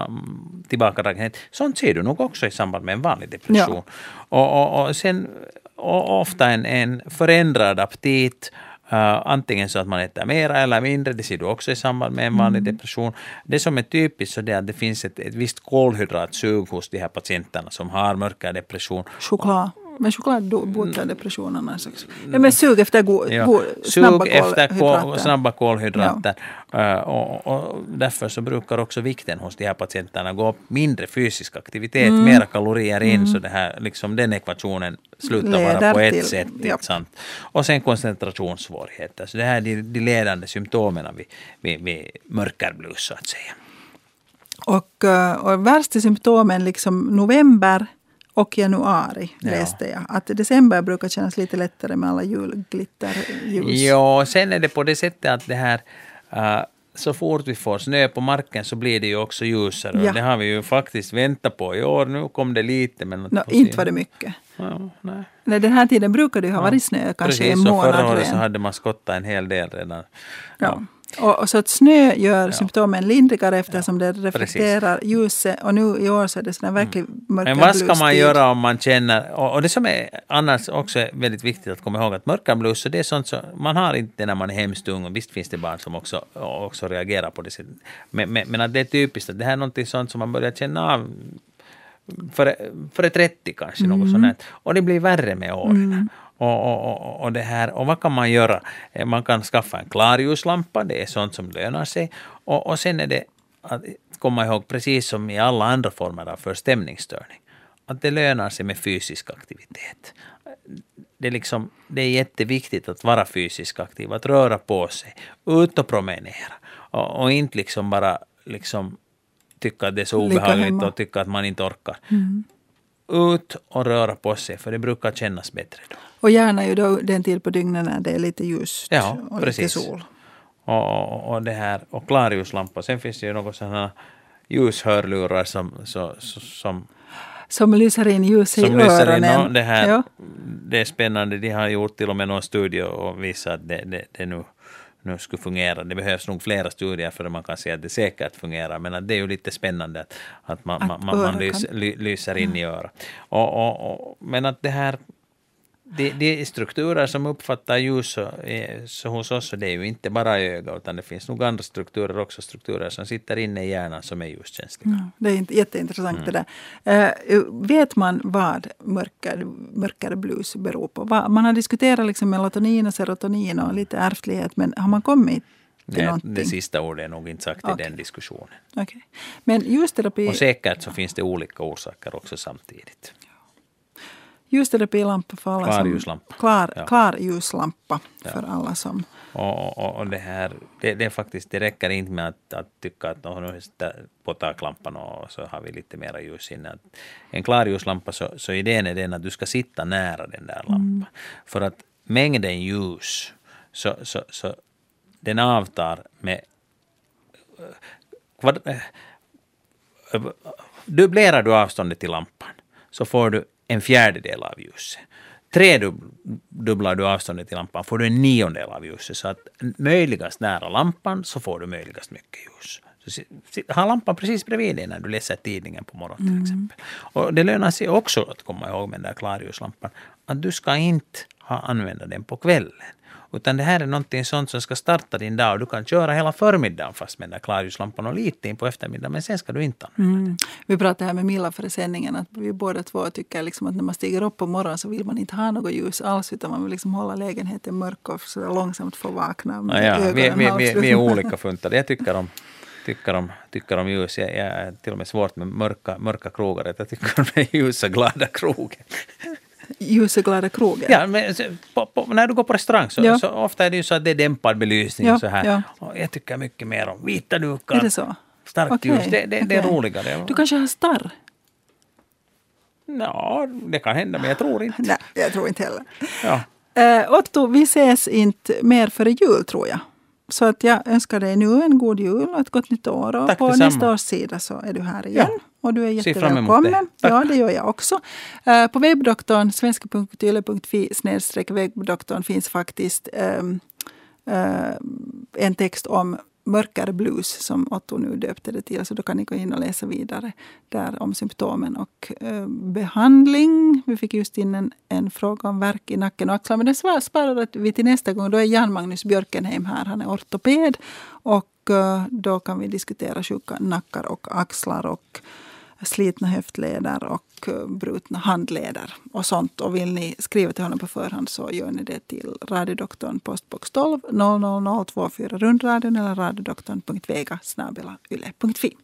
tillbakadragenhet. Sånt ser du nog också i samband med en vanlig depression. Ja. Och, och, och sen och ofta en, en förändrad aptit, Uh, antingen så att man äter mera eller mindre, det ser du också i samband med en vanlig mm. depression. Det som är typiskt så är att det finns ett, ett visst kolhydratsug hos de här patienterna som har mörkare depression. Choklad. Men choklad botar depressionen också. Ja, men sug efter go, ja. go, snabba sug efter kolhydrater. snabba kolhydrater. Ja. Uh, och, och, därför så brukar också vikten hos de här patienterna gå upp. Mindre fysisk aktivitet, mm. mera kalorier in, mm. så det här, liksom den ekvationen slutar Leder vara på ett till, sätt. Ja. Sant? Och sen koncentrationssvårigheter. Så det här är de, de ledande symptomen vid, vid, vid mörkerblus så att säga. Och, eh, och värsta symptomen liksom november och januari ja. läste jag. Att december brukar kännas lite lättare med alla julglitterljus. Ja, sen är det på det sättet att det här uh, så fort vi får snö på marken så blir det ju också ljusare. Ja. Det har vi ju faktiskt väntat på i år. Nu kom det lite. Men no, inte var det mycket. Ja, nej. nej. Den här tiden brukar det ju ha varit snö, kanske Precis, en månad. Precis, förra året så hade man skottat en hel del redan. Ja. Och, och, så att snö gör ja. symptomen lindrigare eftersom ja. det reflekterar Precis. ljuset. Och nu i år så är det sådana verkligen mm. mörka Men vad ska man göra om man känner... Och, och, det som är annars också väldigt viktigt att komma ihåg att mörka blus, det är sånt som man har inte när man är hemskt ung. Och visst finns det barn som också, också reagerar på det sättet. Men, men, men att det är typiskt att det här är något sånt som man börjar känna av före, före 30 kanske, mm. något sånt. Och det blir värre med åren. Mm. Och, och, och, det här, och vad kan man göra? Man kan skaffa en klarljuslampa, det är sånt som lönar sig. Och, och sen är det att komma ihåg, precis som i alla andra former av förstämningsstörning, att det lönar sig med fysisk aktivitet. Det är, liksom, det är jätteviktigt att vara fysiskt aktiv, att röra på sig, ut och promenera. Och, och inte liksom bara liksom tycka att det är så obehagligt och tycka att man inte orkar. Mm. Ut och röra på sig, för det brukar kännas bättre då. Och gärna ju då den tid på dygnet när det är lite ljust ja, och precis. lite sol. Och, och, och, det här, och klarljuslampa. Sen finns det ju några sådana ljushörlurar som, så, som som lyser in ljus i som öronen. In, det, här, ja. det är spännande. De har gjort till och med någon studie och visat att det, det, det nu, nu skulle fungera. Det behövs nog flera studier för att man kan se att det säkert fungerar. Men att det är ju lite spännande att, att man, att man, man lys, kan... lyser in i örat. Och, och, och, men att det här det är strukturer som uppfattar ljus så, så hos oss, så det är ju inte bara öga, utan det finns nog andra strukturer också, strukturer som sitter inne i hjärnan som är ljuskänsliga. Mm, det är jätteintressant mm. det där. Uh, vet man vad mörker, mörkare blues beror på? Man har diskuterat liksom melatonin och serotonin och lite ärftlighet, men har man kommit Nej, det sista ordet är nog inte sagt okay. i den diskussionen. Okay. Men ljusterapi... Och säkert så finns det olika orsaker också samtidigt. Ljusterapilampa för alla klar ljuslampa. Klar, ja. klar ljuslampa för alla som... Och, och, och, det här, det, det, faktiskt, det räcker inte med att, att tycka att nu är på taklampan och så har vi lite mera ljus inne. En klar ljuslampa så, så idén är den att du ska sitta nära den där lampan. Mm. För att mängden ljus så, så, så den avtar med vad, dubblerar du avståndet till lampan så får du en fjärdedel av ljuset. Tredubblar du avståndet till lampan får du en niondel av ljuset. Så att möjligast nära lampan så får du möjligast mycket ljus. Så ha lampan precis bredvid dig när du läser tidningen på morgonen till mm. exempel. Och det lönar sig också att komma ihåg med den där klarljuslampan att du ska inte ha använda den på kvällen. Utan det här är någonting sånt som ska starta din dag. Du kan köra hela förmiddagen fast med den där klarljuslampan och lite in på eftermiddagen. Men sen ska du inte använda mm. Vi pratade här med Milla före sändningen att vi båda två tycker liksom att när man stiger upp på morgonen så vill man inte ha något ljus alls utan man vill liksom hålla lägenheten mörk och så långsamt få vakna med ja, ja. Vi, vi, vi, vi, är olika funtade. Jag tycker om tycker om, tycker om ljus. Jag, jag är till och med svårt med mörka, mörka krogar. Jag tycker om den ljusa, glada krogen ljuseglada krogen. Ja, men på, på, när du går på restaurang så, ja. så, ofta är det ju så att det är dämpad belysning. Ja, så här. Ja. Och jag tycker mycket mer om vita dukar. Är det så? Starkt okay, ljus, det, det, okay. det är roligare. Du kanske har starr? Ja, det kan hända, men jag tror inte. Nej, jag tror inte heller. Ja. Uh, Otto, vi ses inte mer före jul tror jag. Så att jag önskar dig nu en god jul och ett gott nytt år. Och Tack på detsamma. nästa års sida så är du här igen. Ja. Och du är jättevälkommen. Det. Ja, det gör jag också. Uh, på webbdoktorn, svenska.yle.fi webbdoktorn finns faktiskt um, uh, en text om mörkare blues som Otto nu döpte det till. Så då kan ni gå in och läsa vidare där om symptomen och eh, behandling. Vi fick just in en, en fråga om värk i nacken och axlar. Men den sparar vi till nästa gång. Då är Jan-Magnus Björkenheim här. Han är ortoped. Och eh, då kan vi diskutera sjuka nackar och axlar. och slitna höftleder och eh, brutna handleder och sånt. Och vill ni skriva till honom på förhand så gör ni det till radiodoktorn postbox 12 00024 rundradion eller radiodoktorn.vega yle.fi.